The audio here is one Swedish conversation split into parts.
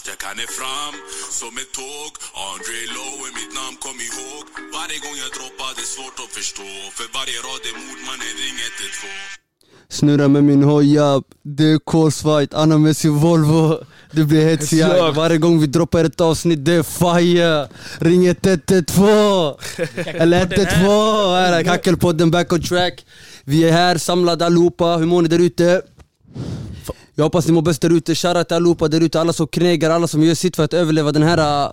allt jag kan är fram. Som ett tåg Andre Low är mitt namn, kom ihåg. Varje gång jag droppar det är svårt att förstå. För varje rad är mord, mannen ring 112 Snurra med min hoja, det är kolsvajt, Anna med sin Volvo. Det blir Exakt. varje gång vi droppar ett avsnitt, det är fire. Ring 112 Eller 112, här är Kackelpodden back on track. Vi är här samlade allihopa, hur mår ni där ute? Jag hoppas ni mår bäst där ute, shoutout till allihopa där ute, alla som knegar, alla som gör sitt för att överleva den här äh,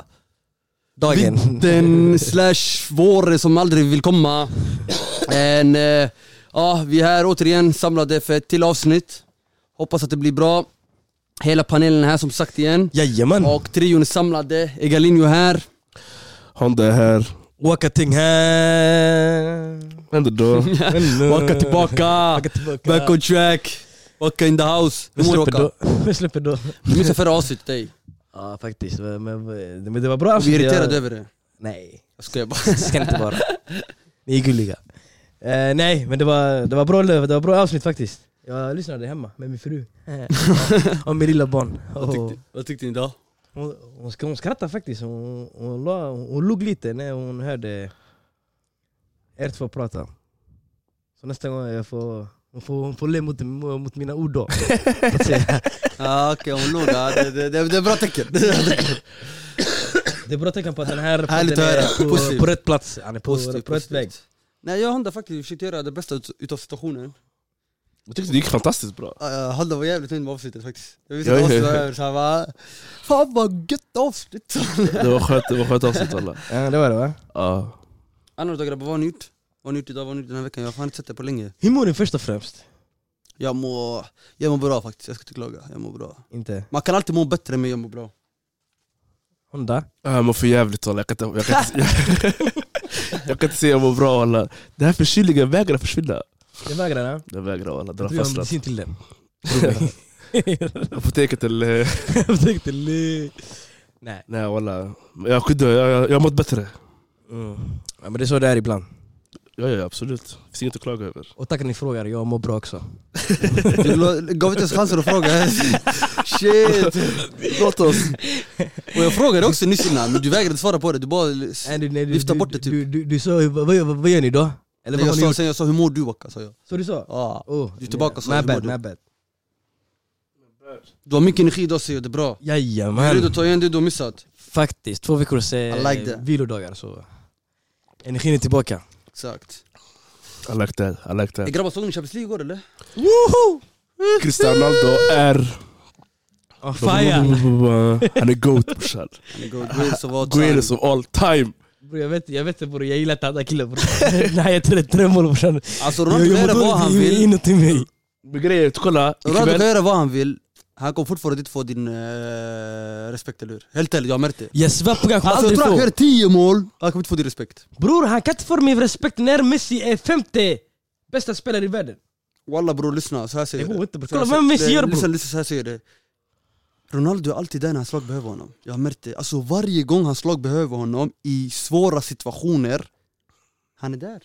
Dagen. vintern slash våren som aldrig vill komma. En, eh, ja, vi är här återigen samlade för ett till avsnitt. Hoppas att det blir bra. Hela panelen är här som sagt igen. Jajamän! Och trion är samlade. Egalinho här. Honda är här. Waka ting här! Vad händer då? Waka tillbaka. Back on track. Waka in the house. Vi släpper då. Vi släpper då. Du minns förra avsnittet ey. Ja faktiskt, men, men, det var bra Vi är avsnitt. irriterade över det. Nej, Jag skojar bara. det ska inte vara. Ni är gulliga. Eh, nej, men det var, det, var bra, det var bra avsnitt faktiskt. Jag lyssnade hemma med min fru. Och min lilla barn. Vad tyckte, vad tyckte ni då? hon, hon, hon skrattade faktiskt, hon, hon, la, hon log lite när hon hörde er två prata. Så nästa gång jag får, hon får, hon får le mot, mot mina ord då. Okej, hon låg ja, det, det, det, det är bra tecken. Det är bra tecken. På att den här podden är på, på rätt plats. Han är på, Positivt, på rätt väg. Nej jag och Honda faktiskt försökte göra det bästa ut- utav situationen. Jag tyckte det gick fantastiskt bra. Uh, Honda var jävligt nöjd med avsnittet faktiskt. Jag visste att avsnittet var över så han bara Fan vad gött avsnitt! Det var skönt, det var skönt avsnitt alla. Ja, det var det va? Ja. Andra då grabbar, vad har ni gjort? Vad har ni gjort idag? Vad har ni gjort den här veckan? Jag har fan inte sett det på länge. Hur mår ni först och främst? Jag mår, jag mår bra faktiskt, jag ska inte klaga. Jag mår bra. Inte? Man kan alltid må bättre men jag mår bra. Honda? Jag mår för jävligt. Jag kan inte, jag kan inte, jag, kan inte säga jag mår bra alla. Det här förkylningen vägrar försvinna. Jag vägrar? Den vägrar alla, den har jag har medicin till den. Apoteket eller... Tänkte le. Nej. Nej walla. Jag skyddar, jag, jag, jag har mått bättre. Mm. Ja, men det är så det är ibland. Ja, ja absolut. Det finns inget att klaga över. Och tack att ni frågar, jag mår bra också. Du gav inte ens chansen att fråga. Shit! Låt oss. Och jag frågade också nyss innan, men du vägrade svara på det. Du bara Nej, du, nej, du, Lyfta du, bort det, typ. Du, du, du sa, vad, vad, vad gör ni då? Eller vad jag sa, sen jag sa hur mår du Waka? Sa jag. Så du sa? Ja. Oh, Du är tillbaka, så My hur mår bad, my bad. Du har mycket energi idag säger jag, det är bra. Du är redo Jajamän. att ta igen det du har missat. Faktiskt, två veckors like vilodagar så energin är tillbaka. Exakt. I like that, I like that. grabbar såg ni Champions League igår eller? Cristiano Ronaldo är... Oh, fire! Han är GOAT brorsan. Han är god, greatest of all time. Bro, jag vet, jag vet det bror, jag gillar inte andra killar bror. Nej jag tror tre mål brorsan. Alltså Ronaldo kan göra vad han vill. inuti mig. Grejen är, kolla. Ronaldo kan göra vad han vill. Han kommer fortfarande inte få din eh, respekt eller hur? Helt ärligt, jag har märkt det. Jag svär på jag kommer Alltså jag aldrig tror han få. göra 10 mål, han kommer inte få din respekt. Bror han kan inte få min respekt när Messi är femte bästa spelare i världen. Walla bror lyssna, så här säger Det går inte, bror. Kolla vad Messi gör, bror. Lyssna, lyssna, så här säger det. Ronaldo är alltid där när hans lag behöver honom. Jag har märkt det. Alltså varje gång hans lag behöver honom i svåra situationer, han är där.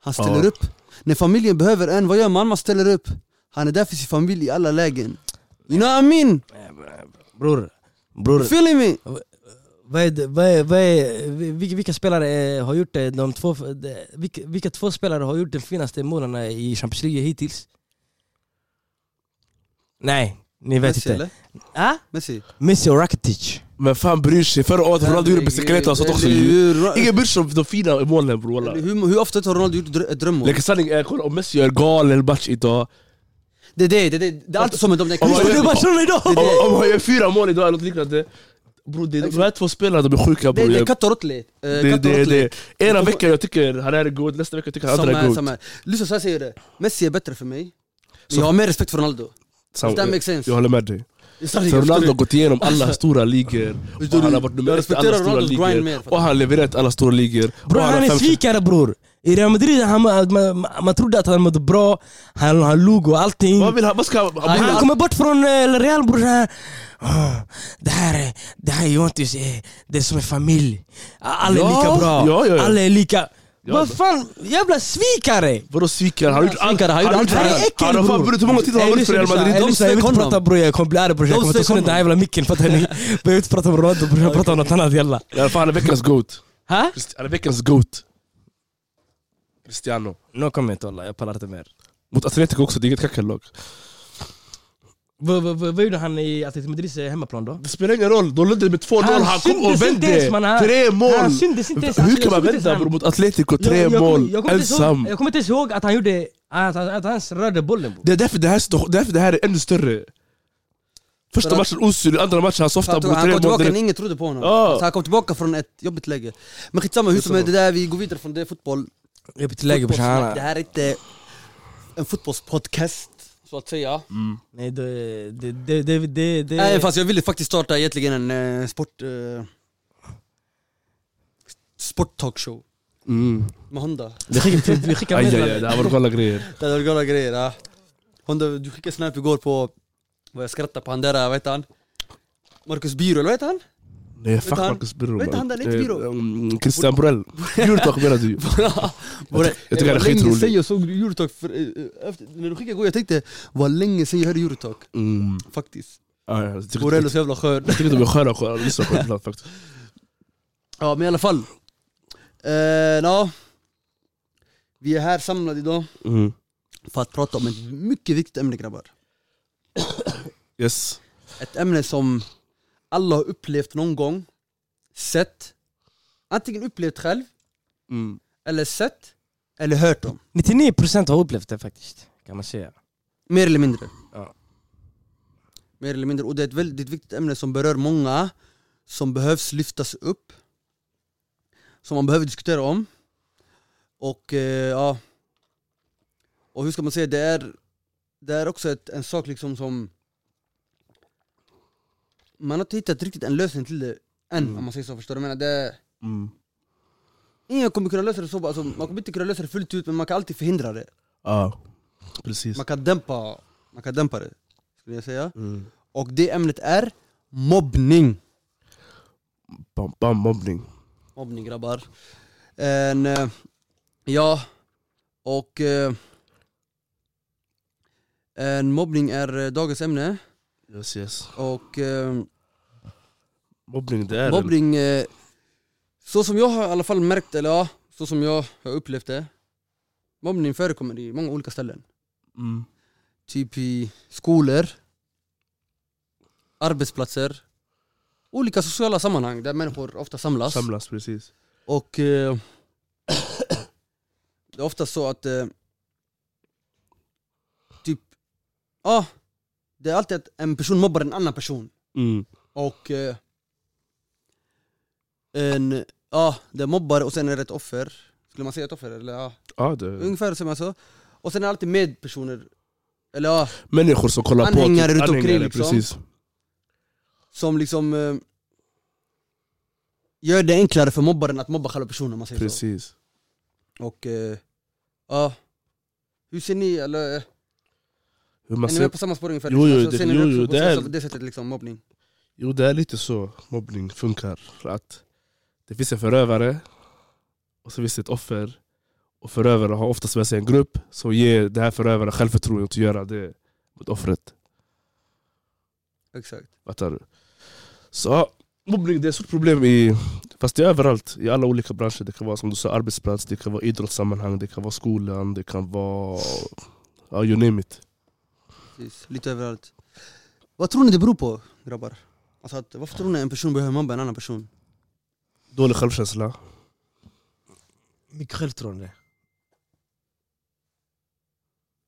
Han ställer Ja. upp. När familjen behöver en, vad gör man? Man ställer upp. Han är där för sin familj i alla lägen. You know what I mean? Bror, bror. Feeling me? Vad är, vad är, vad är, vilka, vilka spelare har gjort det, de två, de, vilka, vilka två spelare har gjort de finaste målen i Champions League hittills? Nej, ni vet Messi inte. eller? Ah? Messi? Messi och Rakitic. Men fan bryr sig? Förra året Ronaldo gjorde bicicleta och sånt också? Ingen bryr sig om de fina målen bror. Hur, hur ofta har Ronaldo gjort drömmål? Sanning är, kolla om Messi gör galen match idag Det är det, det det. Det är alltid som med dem där Det är Barcelona idag! Om, han gör fyra mål idag eller något liknande Bro, det, de här två spelarna de är sjuka bror det är katt och det. Ena veckan jag tycker han är god, nästa vecka tycker jag han andra är god. Lyssna så här säger det. Messi är bättre för mig. Så- jag har mer respekt för Ronaldo. Does that make sense? Jag håller med dig För Ronaldo har gått igenom alla stora ligor och han har varit nummer ett i alla stora ligor Och han har levererat alla stora ligor Bror han är svikare bror! I Real Madrid, han, man, man, trodde att han mådde bra, han, han log och allting. Vad vill han? Vad ska han? Han, kommer bort från eh, Real bror, "Åh, det här är, det här är Juventus, det är som en familj. Alla är lika bra, alla är lika... Vad fan, jävla svikare! Vadå svikare? Han har gjort allt. Svikare, han gjorde allt för Real. äckel Han har fan bror! vunnit hur många titlar har han vunnit för Real Madrid? Jag vill inte prata bror, jag kommer bli arg bror. Jag kommer ta sönder den här jävla micken fattar ni? Börjar inte prata om Ronaldo bror, jag pratar om något annat jalla. I alla fall han är veckans GOAT. Ha? Han är veckans GOAT. Cristiano. No comment walla, jag pallar inte mer. Mot Atletico också, det är inget kackerlag. Vad vad- gjorde han i Atletico Madrids hemmaplan då? Det spelar ingen roll, de ledde med 2-0, Han han kom och vände! Han- Tre mål! Han syntes inte ens. Hur Alltså, kan man jag vända bror han- mot Atletico? Jag- Tre jag kommer- mål, jag ihåg- ensam! Jag kommer inte ens ihåg att han gjorde... Att han, att han rörde bollen bror. Det är därför det här, därför det här är ännu större. Första För att- matchen osynlig, andra matchen han softade han, på tog, han tre kom mål tillbaka när direkt. ingen trodde på honom. Ja. Så han kom tillbaka från ett jobbigt läge. Men skitsamma, hur som det där, vi går vidare från det fotboll. Jag till läge brorsan. han- Det här är inte en fotbollspodcast, så att säga. Mm. Nej det... det, det, det, det, det Nej, fast jag ville faktiskt starta egentligen en eh, sport... Eh, Sporttalkshow Mm. med Honda. Vi skickar, vi skickar Aj, aj, det här var galna grejer. Det var galna grejer. Ja. Honda, du skickade snap igår på vad jag skrattade på han där, vad heter han? Marcus Biro, eller vad heter han? Nej fuck han- Marcus Birro han, är inte Eh, Birro. um, Christian Borell. Eurotalk menar du? Var det, jag tycker han är var länge skitrolig. sedan jag såg för, eh, efter, när du skickade igår, jag tänkte vad länge sedan jag hörde Eurotalk, Mm. faktiskt. Borrell är så jävla skön. Jag tycker de är sköna att lyssna på ibland faktiskt. Ja men i alla fall. Eh, ja. Vi är här samlade idag Mm. för att prata om ett mycket viktigt ämne grabbar. Yes. Ett ämne som alla har upplevt någon gång, sett, antingen upplevt själv, Mm. eller sett, eller hört om. 99% har upplevt det faktiskt, kan man säga. Mer eller mindre. Ja. Mer eller mindre. Och det är ett väldigt viktigt ämne som berör många, som behövs lyftas upp, som man behöver diskutera om. Och eh, ja, och hur ska man säga, det är, det är också ett, en sak liksom som man har inte hittat riktigt en lösning till det än, Mm. om man säger så, förstår du? Jag menar, det, Mm. ingen kommer kunna lösa det så, alltså, man kommer inte kunna lösa det fullt ut men man kan alltid förhindra det. Ja, precis. Man kan dämpa, man kan dämpa det, skulle jag säga. Mm. Och det ämnet är mobbning. Bam, bam, mobbning. Mobbning grabbar. En, eh, ja, och eh, en mobbning är dagens ämne. Yes, yes. Och eh, Mobbning, det är mobbning, eh, så som jag har i alla fall märkt, eller ja, så som jag har upplevt det. Mobbning förekommer i många olika ställen. Mm. Typ i skolor, arbetsplatser, olika sociala sammanhang där människor ofta samlas. Samlas, precis. Och eh, det är ofta så att eh, typ, ja, det är alltid att en person mobbar en annan person. Mm. Och eh, en, ja, det är mobbare och sen är det ett offer. Skulle man säga ett offer? Eller ja, Ja, det... ungefär som jag sa. Och sen är det alltid medpersoner, eller ja, Människor som kollar på... Anhängare runt omkring, Anhängare, liksom. Precis. som liksom eh, gör det enklare för mobbaren att mobba själva personen om man säger så. Precis. Och eh, ja, hur ser ni, eller eh, Hur man är ni ser... med på samma spår ungefär? Jo, jo, Alltså, det- ser ni jo, också jo, på det så- är- så- det sättet liksom, mobbning? Jo, det är lite så mobbning funkar. Att det finns en förövare, och så finns det ett offer. Och förövare har oftast med sig en grupp som ger det här förövaren självförtroende att göra det mot offret. Exakt. Fattar du? Så mobbning det är ett stort problem i, fast det är överallt, i alla olika branscher. Det kan vara som du sa arbetsplats, det kan vara idrottssammanhang, det kan vara skolan, det kan vara... Ja, you name it. Precis, lite överallt. Vad tror ni det beror på grabbar? Alltså att, varför tror ni en person behöver mobba en annan person? Dålig självkänsla. Mycket självförtroende.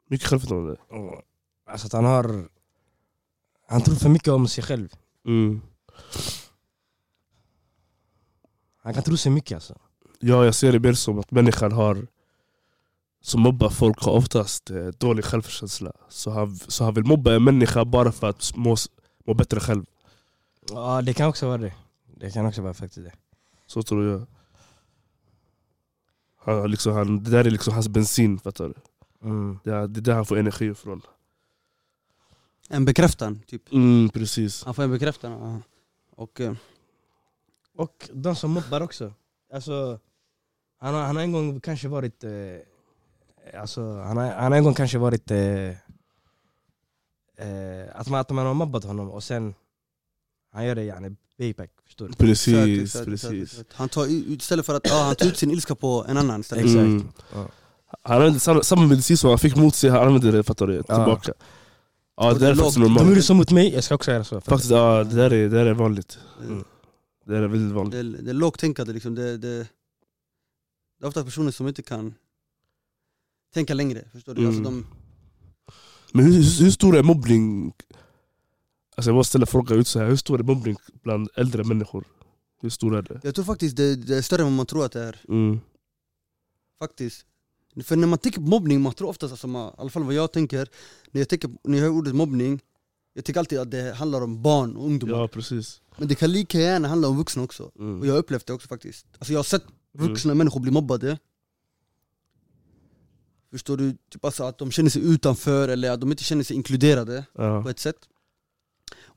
Mycket självförtroende. Och, Alltså att han har... Han tror för mycket om sig själv. Mm. Han kan tro sig mycket alltså. Ja, jag ser det mer som att människan har som mobbar folk har oftast eh, dålig självkänsla. Så han, så han vill mobba en människa bara för att må, må bättre själv. Ja det kan också vara det. Det kan också vara faktiskt det. Så tror jag. Han, liksom, han, det där är liksom hans bensin, fattar du? Mm. Det är, det är där han får energi ifrån. En bekräftan, typ. Mm, precis. Han får en bekräftan. ja. Och eh, Och de som mobbar också. Alltså, Han har, han har en gång kanske varit... Eh, alltså, han, har, han har en gång kanske varit... Eh, eh, att, man, att man har mobbat honom och sen... Han gör det yani payback, förstår du? Precis, Exakt, exakt, precis. exakt. Han tar, ut- istället för att ja, han tar ut sin ilska på en annan istället. Exakt. Mm. Ja. Han använde samma, samma medicin som han fick mot sig, han använde det fattar du, tillbaka. Ja, det är det är faktiskt lågt. De normalt. gjorde så mot mig, jag ska också göra så. Faktiskt, ja, det, där är, det där är vanligt. Mm. Det där är väldigt vanligt. Det, det är lågt tänkande liksom. Det, det, det är ofta personer som inte kan tänka längre. Förstår du? Mm. Alltså de, Men hur, hur, hur stor är mobbning? Alltså jag måste ställa frågan ut så här. hur stor är mobbning bland äldre människor? Hur stor är det? jag tror faktiskt det, det är större än vad man tror att det är. Mm. Faktiskt. För när man tänker på mobbning, man tror oftast, alltså, man, i alla fall vad jag tänker, när jag, tänker, när jag hör ordet mobbning, jag tänker alltid att det handlar om barn och ungdomar. Ja precis. Men det kan lika gärna handla om vuxna också. Mm. Och jag har upplevt det också faktiskt. Alltså jag har sett vuxna människor bli mobbade. Förstår du? Typ alltså att de känner sig utanför eller att de inte känner sig inkluderade på Ja. ett sätt.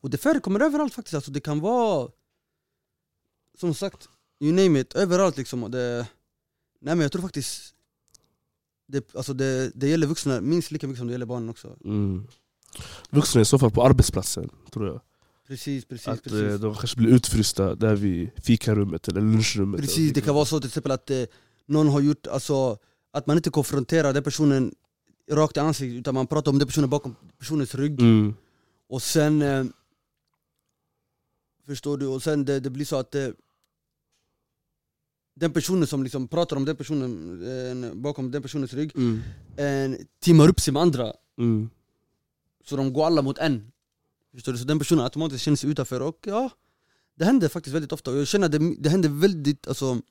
Och det förekommer överallt faktiskt. Alltså det kan vara, som sagt, you name it, överallt liksom. Det, nej men jag tror faktiskt det, alltså det, det gäller vuxna minst lika mycket som det gäller barnen också. Mm. Vuxna i så fall på arbetsplatsen, tror jag. Precis, precis, att precis. eh, de kanske blir utfrysta där vid fikarummet eller lunchrummet. Precis, det kan vara så till exempel att eh, någon har gjort, alltså att man inte konfronterar den personen rakt i ansiktet utan man pratar om den personen bakom personens rygg Mm. och sen eh, Förstår du? Och sen det, det blir så att eh, den personen som liksom pratar om den personen eh, bakom den personens rygg Mm. eh, teamar upp sig med andra Mm. så de går alla mot en Förstår du? Så den personen automatiskt känner sig utanför och ja Det händer faktiskt väldigt ofta och jag känner att det, det händer väldigt alltså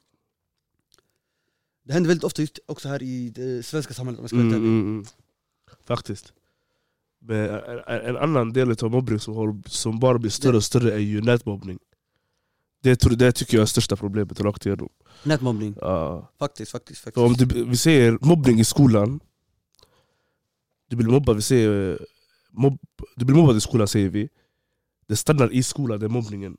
Det händer väldigt ofta just också här i det svenska samhället om jag ska vara Mm, mm, mm. Faktiskt. Men en, annan del av mobbning som, har, som bara blir större och större är ju nätmobbning. Det, tror- det tycker jag är största problemet rakt igenom. Nätmobbning, Ja. faktiskt, faktiskt, faktiskt. För om du, vi säger mobbning i skolan, du blir mobbad, vi säger, eh, mobb, du blir mobbad i skolan säger vi, det stannar i skolan, den mobbningen.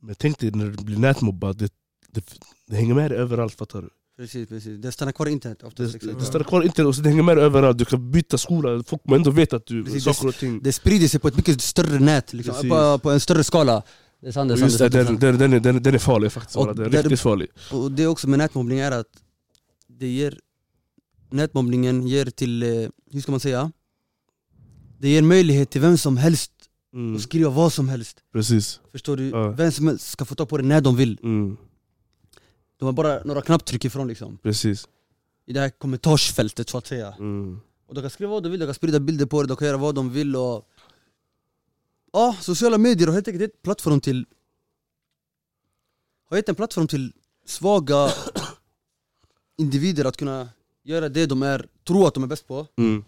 Men tänk dig när du blir nätmobbad, det, det, det hänger med dig överallt, fattar du? Precis, precis. Det stannar kvar i internet oftast. Det, exakt. det stannar kvar inte och så det hänger med överallt, du kan byta skola, folk man ändå vet att du, Precis, saker och ting Det sprider sig på ett mycket större nät, liksom, på, på en större skala. Det är sant, det är Och sant, det den, den, den, är- den, den är farlig faktiskt, Och den är riktigt farlig. Och det också med nätmobbning är att det ger Nätmobbningen ger till, eh, hur ska man säga? Det ger möjlighet till vem som helst Mm, att skriva vad som helst precis. Förstår du? Ja. Vem som helst ska få ta på det när de vill Mm, De har bara några knapptryck ifrån liksom precis. I det här kommentarsfältet så att säga Mm. Och de kan skriva vad de vill, de kan sprida bilder på det, de kan göra vad de vill och Ja, sociala medier har helt enkelt gett plattform till Har gett en plattform till svaga individer att kunna göra det de är, tror att de är bäst på Mm.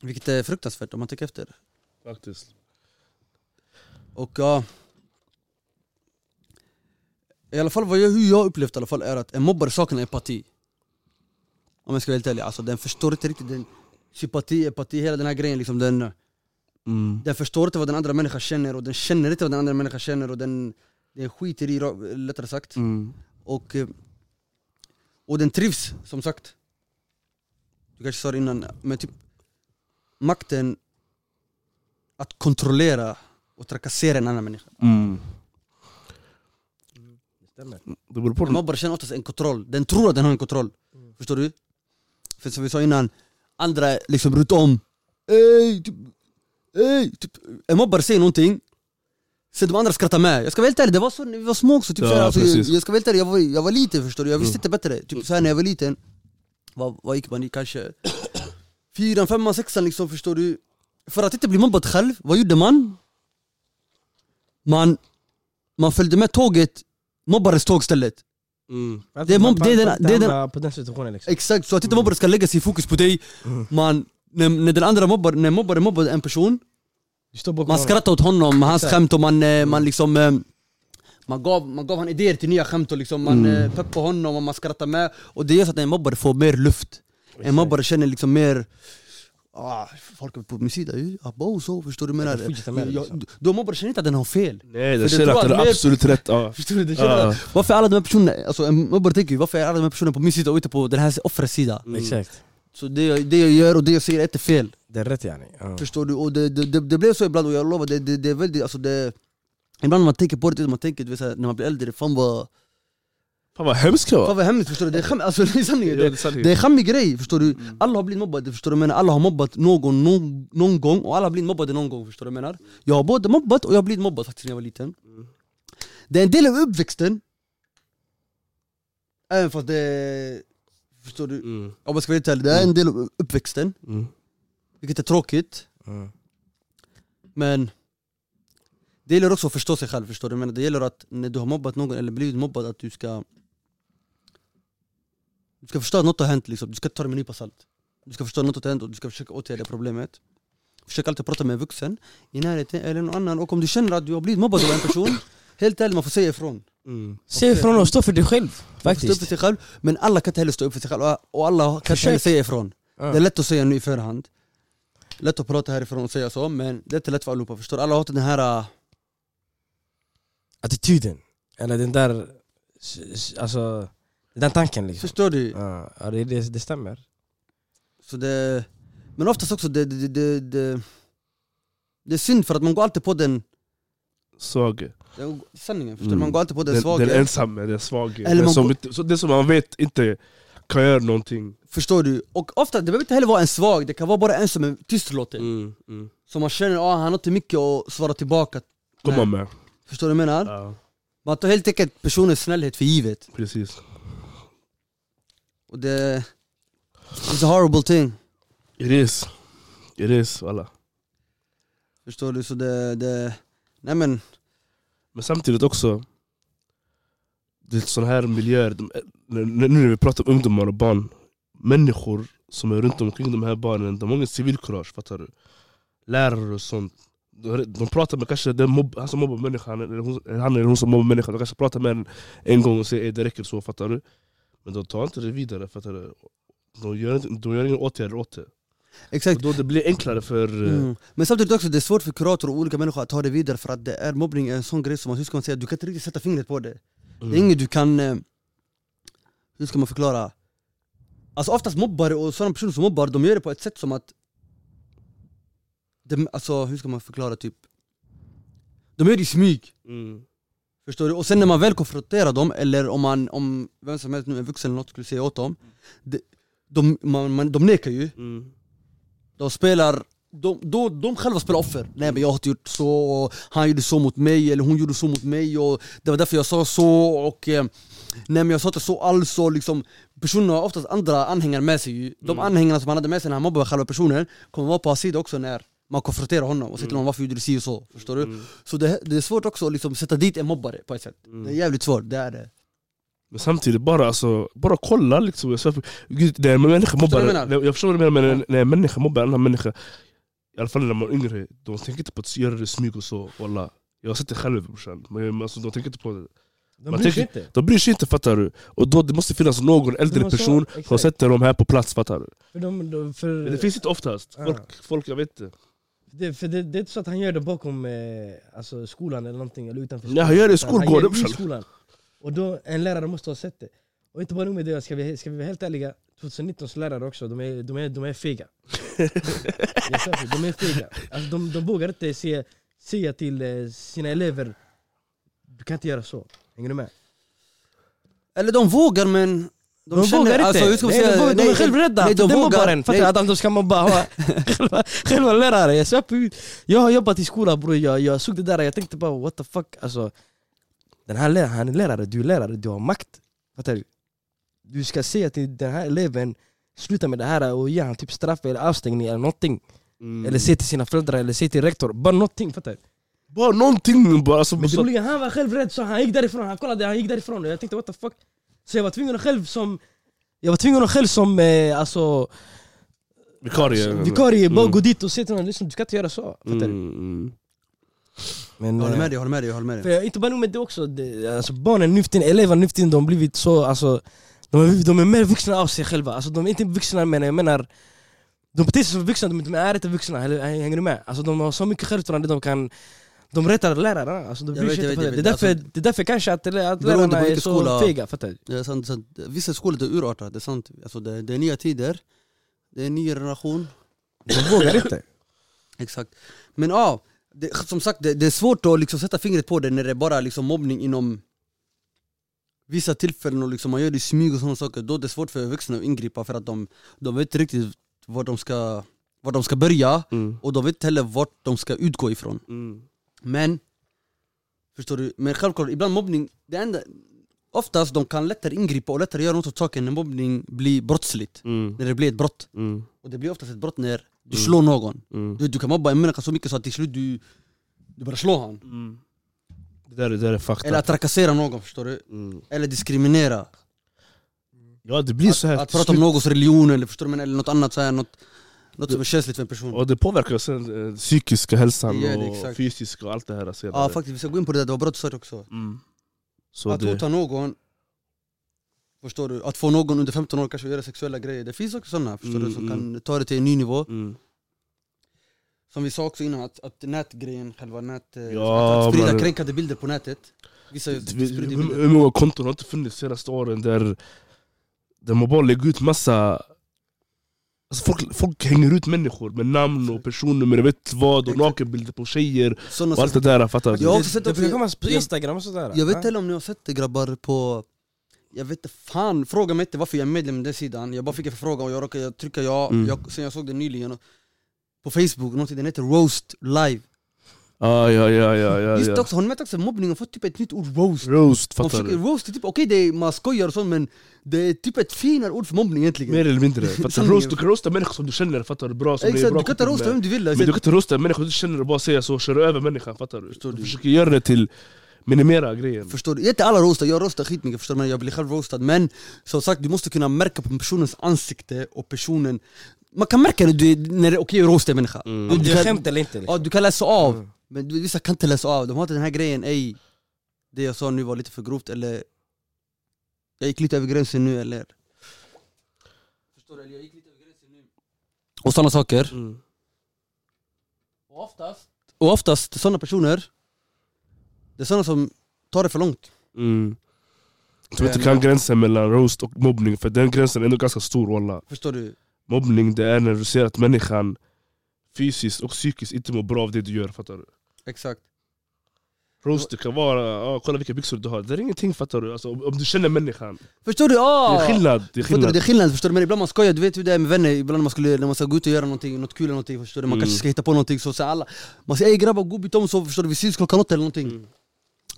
Vilket är fruktansvärt om man tänker efter Faktiskt. Och ja I alla fall vad jag, hur jag upplevt i alla fall är att en mobbare saknar empati Om jag ska vara helt ärlig, alltså den förstår inte riktigt den sympati, empati, hela den här grejen liksom den Mm. Den förstår inte vad den andra människan känner och den känner inte vad den andra människan känner och den, den skiter i, lättare sagt Mm. och, eh, och den trivs, som sagt Du kanske sa det innan, men typ Makten att kontrollera och trakassera en annan människa Mm. Stämmer. Det beror på En mobbare känner oftast en kontroll, den tror att den har en kontroll Förstår du? För som vi sa innan, andra liksom runt om Ey, typ, ey, typ. En mobbare säger någonting Sen de andra skrattar med, jag ska vara helt ärlig, det var så när vi var små också typ Ja, såhär, alltså, jag, jag ska vara helt ärlig, jag var, jag var liten förstår du, jag visste Mm. inte bättre Typ såhär när jag var liten, vad, vad gick man i kanske? Fyran, femman, sexan liksom förstår du För att inte bli mobbad själv, vad gjorde man? Man, man följde med tåget, mobbares tåg istället Mm. Det är mobb- det är den- det är den- på den situationen liksom. Exakt, så att inte mobbare ska lägga sin fokus på dig man, när, när den andra mobbar, när mobbare mobbar en person Man skrattar åt honom, hans Exakt. skämt och man, eh, man liksom eh, man gav, man gav han idéer till nya skämt och liksom man Mm. mm. peppade honom och man skrattar med Och det gör så att en mobbare får mer luft En mobbare känner liksom mer ah, folk på min sida, eh, abo så, förstår du? Men, Jag liksom. de mobbare känner inte att den har fel. Nej det känner att är mer- absolut rätt. Ja. Förstår du? Det känner Ja. att, varför är alla de här personerna, alltså en mobbare tänker varför är alla de här personerna på min sida och inte på den här offrets sida? Mm. Exakt. Så det, det jag gör och det jag säger är inte fel. Det är rätt yani. Ja. Förstår du? Och det, det, det, det blev så ibland och jag lovar, det, det, det är väldigt, alltså det Ibland när man tänker på det, man tänker du vet, när man blir äldre, fan vad, Fan vad hemskt jag fan var. vad hemskt förstår du? Det är, skäm, alltså, det är sanningen, det, det är det skämmig grej förstår du? Mm. Alla har blivit mobbade, förstår du jag menar? Alla har mobbat någon, någon, någon gång och alla har blivit mobbade någon gång, förstår du jag menar? Jag har både mobbat och jag har blivit mobbad faktiskt när jag var liten Mm. Det är en del av uppväxten Även fast det förstår du? Mm. Om man ska vara ärlig, det är en del av uppväxten Mm. Vilket är tråkigt Mm. Men det gäller också att förstå sig själv, förstår du? Men det gäller att när du har mobbat någon eller blivit mobbad att du ska Du ska förstå att något har hänt liksom, du ska ta det med en nypa salt Du ska förstå att något har hänt och du ska försöka åtgärda problemet Försök alltid prata med en vuxen i närheten eller någon annan och om du känner att du har blivit mobbad av en person Helt ärligt, man får säga ifrån Mm. Se ifrån och stå för dig själv. Får stå upp för Faktiskt. sig själv, men alla kan inte heller stå upp för sig själv och alla kan inte Försök. heller säga ifrån Ja. Det är lätt att säga nu i förhand Lätt att prata härifrån och säga så, men det är inte lätt för allihopa, förstår? Alla har inte den här... äh, Attityden. Eller den där... Alltså... Den tanken liksom. Förstår du? Ja, ja, det, det, det stämmer. Så det, men oftast också, det, det, det, det, det är synd för att man går alltid på den, Svage. sanningen, förstår? Mm. Man går alltid på den, Den, svaga. den ensamme, den svage. Eller Den som, går- inte- så det som man vet inte kan göra någonting. Förstår du? Och ofta, det behöver inte heller vara en svag, det kan vara bara en som är tystlåten. Mm. Mm. Så man känner att ah, han har inte mycket att svara tillbaka. Komma med. Förstår du vad jag menar? Ja, Man tar helt enkelt personens snällhet för givet. precis. Och det... It's a horrible thing. It is. It is, alla. Förstår du? Så det... det nej men... Men samtidigt också, det är sådana här miljöer, de, nu när vi pratar om ungdomar och barn, människor som är runt omkring de här barnen, de har ingen civilkurage, fattar du? Lärare och sånt. De, pratar med kanske den mobb, han som mobbar människan, eller hon, han eller hon som mobbar människan, de kanske pratar med en en gång och säger "Ey, det räcker så, fattar du? Men de tar inte det vidare, fattar du? De gör, inte, de gör ingen åtgärd åt det. Exakt. Och då det blir enklare för... eh, Mm. Men samtidigt också, det är svårt för kurator och olika människor att ta det vidare för att det är mobbning är en sån grej som man, hur ska man säga, du kan inte riktigt sätta fingret på det. mm. Det är inget du kan... eh, Hur ska man förklara? Alltså oftast mobbare och sådana personer som mobbar, de gör det på ett sätt som att... De, alltså hur ska man förklara typ? De gör det i smyg, Mm. Förstår du? Och sen när man väl konfronterar dem, eller om man, om vem som helst nu, en vuxen eller något skulle säga åt dem de, de, man, man, de nekar ju, Mm. de spelar de, då, de själva spelar offer. Nej men jag har inte gjort så, och han gjorde så mot mig, eller hon gjorde så mot mig och det var därför jag sa så och eh, Nej men jag sa inte så alls och liksom Personerna har oftast andra anhängare med sig ju. De Mm. anhängarna som han hade med sig när han mobbade själva personen Kommer vara på hans sida också när man konfronterar honom och säger till honom varför gjorde du si och så, förstår du? Mm. Så det, det är svårt också att liksom sätta dit en mobbare på ett sätt Mm. Det är jävligt svårt, det är det Men samtidigt, bara, alltså, bara kolla liksom. Jag, Gud, när en människa mobbar, jag förstår vad du menar, men när en människa mobbar en annan människa, i alla fall när man är yngre, de tänker inte på att göra det i smyg och så. Walla. Jag har sett det själv brorsan, men alltså, de tänker inte på det. De bryr tänker- inte. De bryr sig inte fattar du. Och då det måste finnas någon äldre så- person som exakt. sätter dem här på plats fattar du. För de, de, för, det finns inte oftast. Folk, folk jag vet inte. Det, för det, det är inte så att han gör det bakom eh, alltså, skolan eller någonting, eller utanför Nej, han gör det i Utan han skolgården, gör det i skolan. Och då, en lärare måste ha sett det. Och inte bara nog med det, ska vi, ska vi vara helt ärliga, 2019s lärare också, de är, de är, de är fega. De är fega. Alltså, de, de vågar inte se, säga till eh, sina elever, du kan inte göra så. Hänger du med? Eller de vågar men De, De, känner, vågar inte. alltså, man nej, de, vågar, de är själva rädda. nej, de den vågar- mobbaren. Fattar du? De ska mobba själva, själva lärare. Jag, svär jag har jobbat i skolan bror, jag, jag såg det där jag tänkte bara what the fuck. Alltså, den här läraren, han är lärare, du är lärare, du har makt. Fattar du? Du ska säga till den här eleven, sluta med det här och ge han typ straff eller avstängning eller någonting. Mm. Eller säg till sina föräldrar eller säg till rektor, bara någonting. Fattar du? Bara någonting bara. Alltså, Men det så, roliga, han var själv rädd så han gick därifrån, han kollade, han gick därifrån jag tänkte what the fuck Så jag var tvungen att själv som Jag var tvungen att själv som eh, alltså, vikarie. alltså, vikarie bara Mm. gå dit och säga till honom liksom, du ska inte göra så fattar Mm, du? mm. Men, Jag håller eh, med dig, jag håller med dig, jag håller med dig för inte bara nog med det också, det, alltså, barnen nu för tiden, eleverna nu för tiden, de har blivit så alltså, de, är, de är mer vuxna av sig själva, alltså, de är inte vuxna men jag menar De beter sig som vuxna, de, de är inte vuxna, eller, hänger du med? Alltså, de har så mycket självförtroende, de kan De retar lärarna, alltså, de bryr sig inte det. Det är, därför, det är därför kanske att, att lärarna är så skola- fega, fattar du? Är sant, sant. Vissa skolor är urartade, det är sant. Alltså det, det är nya tider, det är en ny generation. De vågar inte. Exakt. Men ja, det, som sagt det, det är svårt att liksom sätta fingret på det när det är bara liksom mobbning inom vissa tillfällen och liksom man gör det i smyg och sådana saker. Då är det svårt för vuxna att ingripa för att de, de vet inte riktigt var de ska, var de ska börja Mm. och de vet inte heller vart de ska utgå ifrån. Mm. Men, förstår du? Men självklart, ibland mobbning, det enda, oftast de kan lättare ingripa och lättare göra något åt saken när mobbning blir brottsligt. Mm. När det blir ett brott. Mm. Och det blir oftast ett brott när du Mm. slår någon. Mm. Du, du kan mobba en människa så mycket så att till slut du, du börjar slå han. Mm. Det där, är- det där är fakta. Eller att trakassera någon, förstår du? Mm. Eller diskriminera. Ja det blir Att, så här att till prata om någons religion eller förstår du? Men, eller något annat, så här, något, något som är känsligt för en person. Och det påverkar sen eh, psykiska hälsan det, och fysiska och allt det här senare. Ja faktiskt, vi ska gå in på det, där, det var bra att du sa det också. mm. Så att det, hota någon, förstår du? Att få någon under 15 år kanske att göra sexuella grejer. Det finns också sådana, förstår Mm, du? Som mm. kan ta det till en ny nivå. mm. Som vi sa också innan, att, att nätgrejen, själva nät... eh, Ja, att, sprida men- kränkande bilder på nätet. Vissa hur många konton har inte funnits de senaste åren där, där man bara lägger ut massa Alltså folk, folk hänger ut människor med namn och personnummer, jag vet vad, och nakenbilder på tjejer Såna och allt det där, fattar du? Jag har Det, också sett det brukar komma på jag- Instagram och sådär. Jag vet inte heller om ni har sett det grabbar på Jag vet inte fan, fråga mig inte varför jag är medlem i den sidan Jag bara fick en förfrågan och jag råkade trycka ja, Mm. jag, sen jag såg det nyligen och- På Facebook, någonting, den heter roast live Ah, ja, ja, ja, ja, Just ja. också, har ni märkt också mobbning har fått typ ett nytt ord, roast Roast, fattar försöker du? roast, är typ, okej är, man skojar och sånt men Det är typ ett finare ord för mobbning egentligen Mer eller mindre. Fattar du? Roast, du kan roasta människor som du känner, fattar du? Bra, som är Exakt, bra du kan inte roasta vem du vill Men du kan inte roasta en människa du känner och bara säga så, köra över människan, fattar du? Förstår Du du? försöker göra det till, minimera grejen Förstår du? Inte alla roastar, jag roastar skitmycket förstår du, men jag blir själv roastad Men som sagt, du måste kunna märka på personens ansikte och personen Man kan märka när, du, när det är okej att roasta en människa Mm. du, du, kan, skämt eller inte liksom. ja, du kan läsa av, Mm. Men du, vissa kan inte läsa av De har inte den här grejen, ej Det jag sa nu var lite för grovt eller Jag gick lite över gränsen nu eller Förstår du? Eller jag gick lite över gränsen nu Och sådana saker mm. Och oftast, och oftast sådana personer Det är sådana som tar det för långt Mm. Jag tror inte kan gränsen mellan roast och mobbning, för den gränsen är ändå ganska stor walla. Förstår du? Mobbning det är när du ser att människan fysiskt och psykiskt inte mår bra av det du gör, fattar du? Exakt Roast det kan vara, ah, kolla vilka byxor du har, det är ingenting fattar du? Alltså, om, du känner människan, Förstår du? Ah! det är skillnad. Det är Förstår du? skillnad. Det är skillnad, förstår du? Men ibland man skojar, du vet hur det är med vänner, ibland man, skulle, när man ska gå ut och göra någonting, något kul eller någonting, förstår du? Man Mm. kanske ska hitta på någonting, så säger alla Man säger ey grabbar, gå och byt om så, förstår du? Vi syns klockan åtta eller någonting Mm.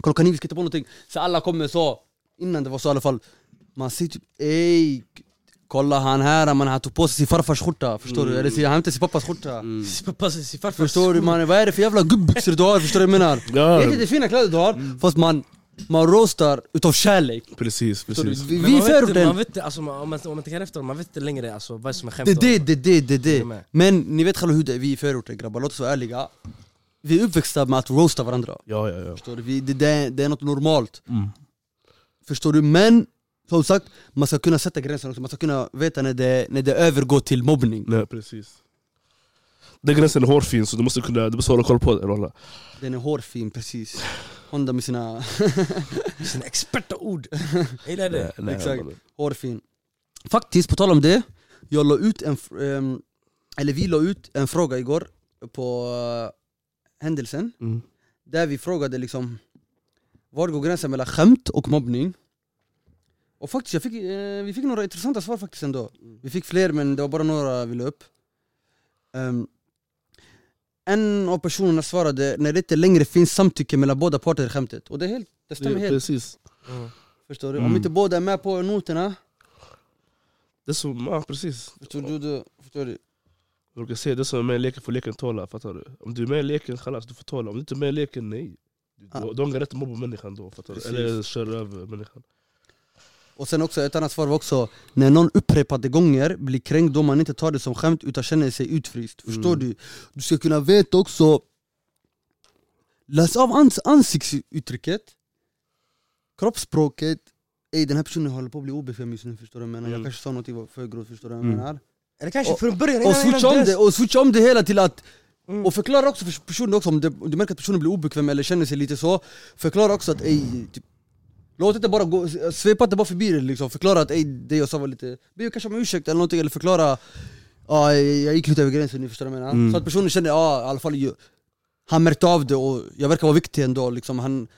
Klockan nio, vi ska hitta på någonting Så alla kommer så, innan det var så i alla fall Man säger typ ey Kolla han här, man, han tog på sig sin farfars skjorta, förstår du? Mm. Eller sin- han hämtade sin pappas skjorta Mm. Passa sin farfars Förstår du man, vad är det för jävla gubbbyxor du har? Förstår du vad jag menar? Ja, Det är inte fina kläder du har, fast man, man roastar utav kärlek precis, Förstår du? precis. Vi, Men vi man vet, alltså, man- om man, om man tänker efter, man vet inte längre alltså, vad som är skämt det är det, det är det, det du det? Men ni vet själva hur det är, vi är i förorten grabbar, låt oss vara ärliga Vi är uppväxta med att roasta varandra, Ja, ja, ja. förstår du? Vi, det, det, är- det är något normalt, Mm. förstår du? Men, som sagt, man ska kunna sätta gränsen också, man ska kunna veta när det, när det övergår till mobbning Nej, precis. Den gränsen är hårfin så du måste, kunna, du måste hålla koll på den. Den är hårfin, precis Honda med sina Sina experta ord! Jag gillar det. Nej, nej, Exakt. hårfin Faktiskt, på tal om det, jag la ut en, ehm, eller vi la ut en fråga igår på eh, händelsen Mm. Där vi frågade liksom Var går gränsen mellan skämt och mobbning? Och faktiskt, jag fick, eh, vi fick några intressanta svar faktiskt ändå Vi fick fler men det var bara några vi la upp Ehm, En av personerna svarade när det inte längre finns samtycke mellan båda parter i skämtet Och det, är helt, det stämmer Det, helt, precis. förstår du? Mm. Om inte båda är med på noterna Det är som, ja, precis. Förstår du? du förstår du? Jag brukar säga det som är med i leken får leken tåla, fattar du? Om du är med i leken, chalas, du får tåla. Om du inte är med i leken, nej. Du, Ja. du, du har ingen rätt att mobba människan då, fattar du? Precis. Eller köra över människan. Och sen också ett annat svar var också När någon upprepade gånger blir kränkt då man inte tar det som skämt utan känner sig utfryst Förstår Mm. du? Du ska kunna veta också Läs av ans ansiktsuttrycket Kroppsspråket Ey den här personen håller på att bli obekväm just nu förstår du vad jag menar? Jag Mm. kanske sa något för grovt förstår du vad jag Mm. menar? Eller kanske Och- från början Och switcha om det, och switcha om det hela till att Mm. Och förklara också för personen också, om, det, om du märker att personen blir obekväm eller känner sig lite så Förklara också att ey, typ, Låt inte bara gå, svepa inte bara förbi det liksom, förklara att ey, det jag sa var lite Be kanske om ursäkt eller någonting, eller förklara Ja, jag gick lite över gränsen, ni förstår vad jag menar? Mm. Så att personen känner, ja i alla fall Han märkte av det och jag verkar vara viktig ändå liksom, han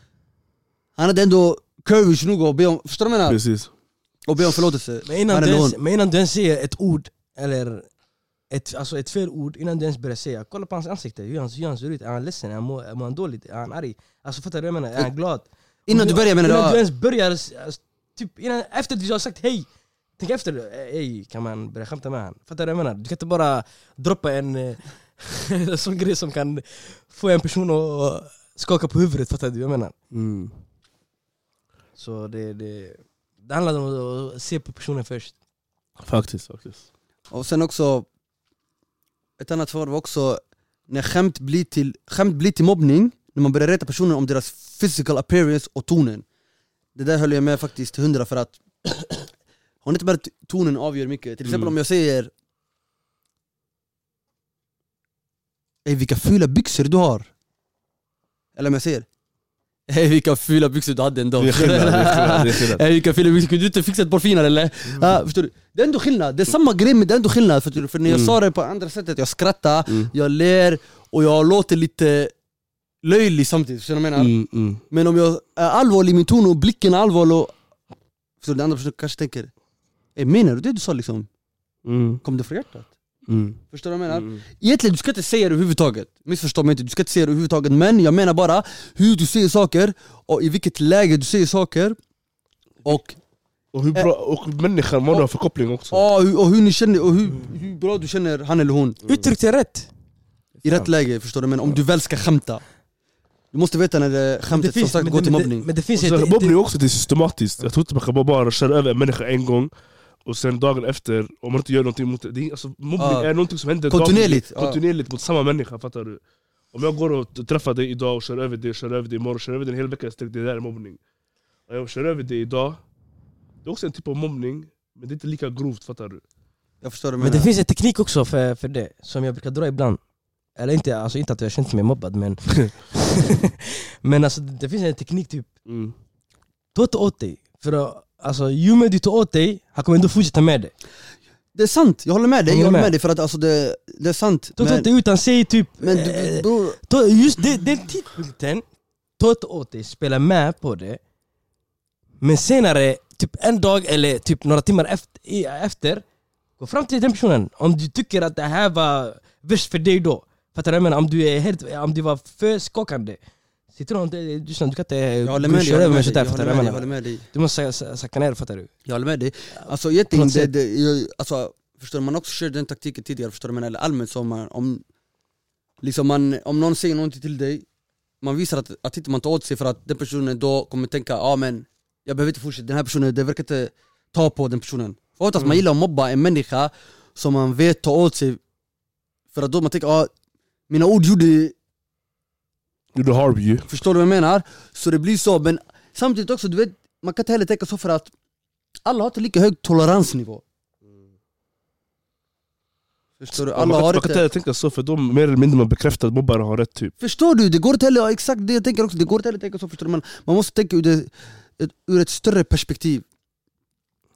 Han hade ändå courage nog att be om, förstår du vad jag menar? Precis. Och be om förlåtelse Men innan, du ens, men innan du ens säger ett ord, eller ett, alltså ett fel ord, innan du ens börjar säga Kolla på hans ansikte, hur han, hur han ser ut, är han ledsen, är han, mår, är han dålig, är han arg? Alltså fattar du vad jag menar? Är han glad? Innan du börjar menar Innan du du? ens börjar, alltså, typ innan, efter du har sagt hej Tänk efter, eh, hej kan man börja skämta med han? Fattar du vad jag menar? Du kan inte bara droppa en eh, sån grej som kan få en person att skaka på huvudet, fattar du vad jag menar? Mm. Så det, det, det handlar om att se på personen först Faktiskt, faktiskt. Och sen också Ett annat svar var också När skämt blir till, skämt blir till mobbning När man börjar reta personer om deras physical appearance och tonen Det där höll jag med faktiskt till hundra för att Har ni inte märkt tonen avgör mycket? Till exempel Mm. om jag säger Ey vilka fula byxor du har Eller om jag säger Ey vilka fula byxor du hade ändå Det är skillnad. Ey vilka fula byxor, kunde du inte fixa ett par finare eller? Ja, förstår du? Det är ändå skillnad, det är samma grej men det är ändå skillnad För, för när jag Mm. sa det på andra sättet, jag skrattar, Mm. jag ler och jag låter lite löjlig samtidigt, förstår du vad jag menar? Mm, mm. Men om jag är allvarlig i min ton och blicken är allvarlig och... Förstår du? Den andra personen kanske tänker Ey menar du det du sa liksom? Mm. Kom det från hjärtat? Mm. Förstår du vad jag menar? Mm. Egentligen du ska inte säga det överhuvudtaget, missförstå mig inte, du ska inte säga det överhuvudtaget Men jag menar bara hur du säger saker och i vilket läge du säger saker Och, Och hur bra, och människan, vad du har för koppling också. ja, hur- och hur ni känner, och hur, hur bra du känner han eller hon Uttryck det rätt! I rätt läge, förstår du? Men om du väl ska skämta Du måste veta när det skämtet som sagt men går det- till men det- mobbning Men det finns ett... mobbning också det är systematiskt. Jag tror inte man kan bara, bara köra över en människa en gång och sen dagen efter, om man inte gör någonting mot det. det är, alltså, mobbning Ja. är någonting som händer Kontinuerligt, dagligen, kontinuerligt mot samma människa, fattar du? Om jag går och träffar dig idag och kör över dig, kör över dig imorgon, kör över dig en hel vecka i sträck, det där är mobbning. Och jag kör över dig idag, det är också en typ av mobbning, men det är inte lika grovt, fattar du? Jag förstår vad du Men det finns en teknik också för, för det, som jag brukar dra ibland Eller inte, alltså inte att jag känt mig mobbad men Men alltså det finns en teknik typ, Mm. ta inte åt dig För alltså ju mer du tar åt dig, han kommer ändå fortsätta med det Det är sant, jag håller med dig, jag håller med. med dig för att alltså det, det är sant Ta inte åt dig utan säg typ men eh, du, bror, ta, Just det, den tidpunkten, ta inte åt dig, spela med på det. Men senare, typ en dag eller typ några timmar efter, efter Gå fram till den personen, om du tycker att det här var värst för dig då Fattar du vad jag menar? Om du, är helt, om du var för skakande. Sitter du inte, lyssna, du kan inte jag håller med dig, jag håller med dig, jag håller du med dig, håller med dig. Du måste sa- sacka ner, fattar du? Jag håller med dig. Alltså egentligen, det, det, alltså, förstår du, man också kört den taktiken tidigare, förstår du? Men eller allmänt så man, om, liksom man, om någon säger någonting till dig Man visar att, att inte man tar åt sig för att den personen då kommer tänka ja ah, men jag behöver inte fortsätta, den här personen, det verkar inte ta på den personen. För oftast man gillar att mobba en människa som man vet tar åt sig För att då man tänker ah, mina ord gjorde Gjorde harm ju. Förstår du vad jag menar? Så det blir så, men samtidigt också, du vet, man kan inte heller tänka så för att alla har inte lika hög toleransnivå Förstår du? Man Alla kan, har man kan inte... tänka så för de mer eller mindre man bekräftar att mobbare har rätt typ. Förstår du? Det går inte heller, ja, exakt det jag tänker också, det går inte heller tänka så förstår du? Man, man måste tänka ur, det, ett, ur ett större perspektiv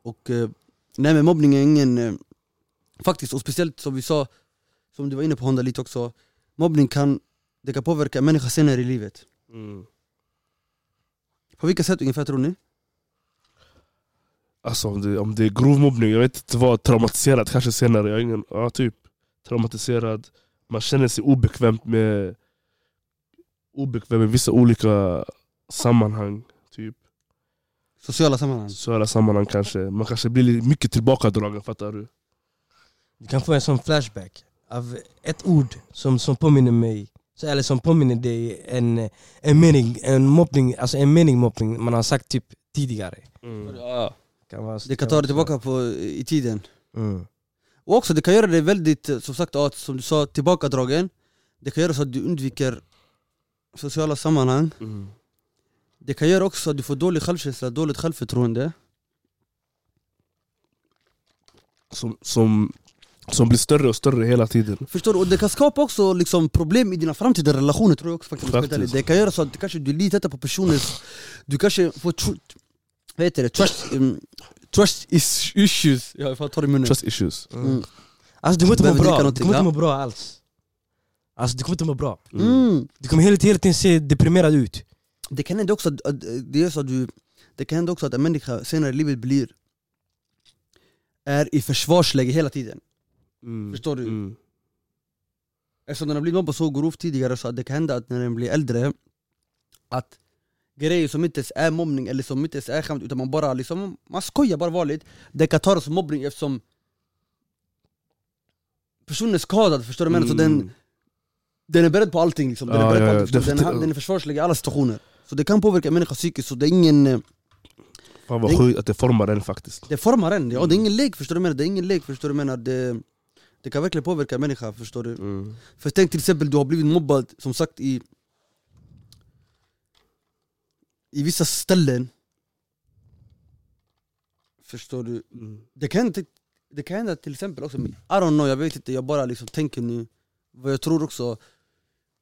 Och eh, nej men mobbning är ingen... Eh, faktiskt, och speciellt som vi sa, som du var inne på Honda lite också Mobbning kan, det kan påverka en människa senare i livet Mm. På vilka sätt ungefär tror ni? Alltså om det, om det är grov mobbning, jag vet inte vad, traumatiserad kanske senare, jag ingen, ja typ Traumatiserad, man känner sig obekväm med Obekväm med vissa olika sammanhang, typ Sociala sammanhang Sociala sammanhang kanske, man kanske blir mycket tillbakadragen, fattar du? Du kan få en sån flashback av ett ord som, som påminner mig så, Eller som påminner dig en, en mening, en mobbning, alltså en mening mobbning man har sagt typ tidigare. Kan vara, Det kan ta dig tillbaka på, i tiden. Mm. Och också det kan göra dig väldigt, eh, som sagt, ja, som du sa, tillbakadragen. Det kan göra så att du undviker sociala sammanhang. Mm. Det kan göra också att du får dålig självkänsla, dåligt självförtroende. Som, som Som blir större och större hela tiden. Förstår du? Och det kan skapa också liksom, problem i dina framtida relationer tror jag också faktiskt, Faktiskt. Det kan göra så att du kanske du litar på personens... Du kanske får... Tr- vad heter det? Trust, um, trust is issues. Ja, jag får ta det i munnen. Trust issues. Mm. Alltså du kommer inte må bra, du kommer inte må bra alls Alltså du kommer inte må bra Mm. Du kommer hela, hela tiden se deprimerad ut Det kan hända också att det är så att du... Det kan hända också att en människa senare i livet blir... Är i försvarsläge hela tiden. Mm. Förstår du? Mm. Eftersom den har blivit mobbad så grovt tidigare så att det kan hända att när den blir äldre Att grejer som inte ens är mobbning eller som inte ens är skämt utan man bara liksom, man skojar bara vanligt Det kan ta det som mobbning eftersom Personen är skadad, förstår du vad jag menar? Så den, Mm. den är beredd på allting liksom, den, är beredd på ja. allt, förstår du? Det- den, den är försvarsläge i alla situationer Så det kan påverka en människa psykiskt, så det är ingen eh, Fan vad sjukt att det formar en faktiskt. Det formar en, ja, det är ingen lek förstår du vad jag menar? Det är ingen lek förstår du vad jag menar? Det, det kan verkligen påverka en människa förstår du? Mm. För tänk till exempel, du har blivit mobbad som sagt i I vissa ställen Förstår du? Mm. Det kan, hända- det kan hända till exempel också, I don't know, jag vet inte, jag bara liksom tänker nu Vad jag tror också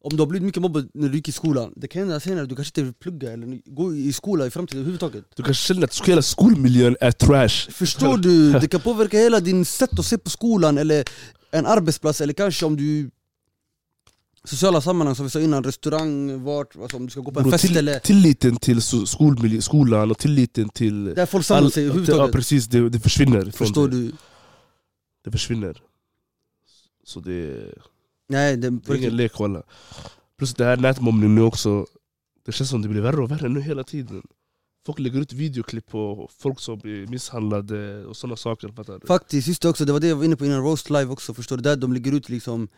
Om du har blivit mycket mobbad när du gick i skolan Det kan hända senare, du kanske inte vill plugga eller gå i skola i framtiden överhuvudtaget Du kanske känner att hela skolmiljön är trash. Förstår du? Det kan påverka hela din sätt att se på skolan eller en arbetsplats eller kanske om du Sociala sammanhang som vi sa innan, restaurang, vart, alltså om du ska gå på en Bro, fest till, eller tilliten till skolmiljö, skolan och tilliten till... Där folk samlar sig ja, överhuvudtaget precis, det, det försvinner. Förstår det. du? Det försvinner. Så det, Nej, det, det är ingen lek walla. Plus det här nätmobbning nu också, det känns som det blir värre och värre nu hela tiden. Folk lägger ut videoklipp på folk som blir misshandlade och sådana saker. Fattar du? Faktiskt, just det också, det var det jag var inne på innan Roast Live också, förstår du? Där de lägger ut liksom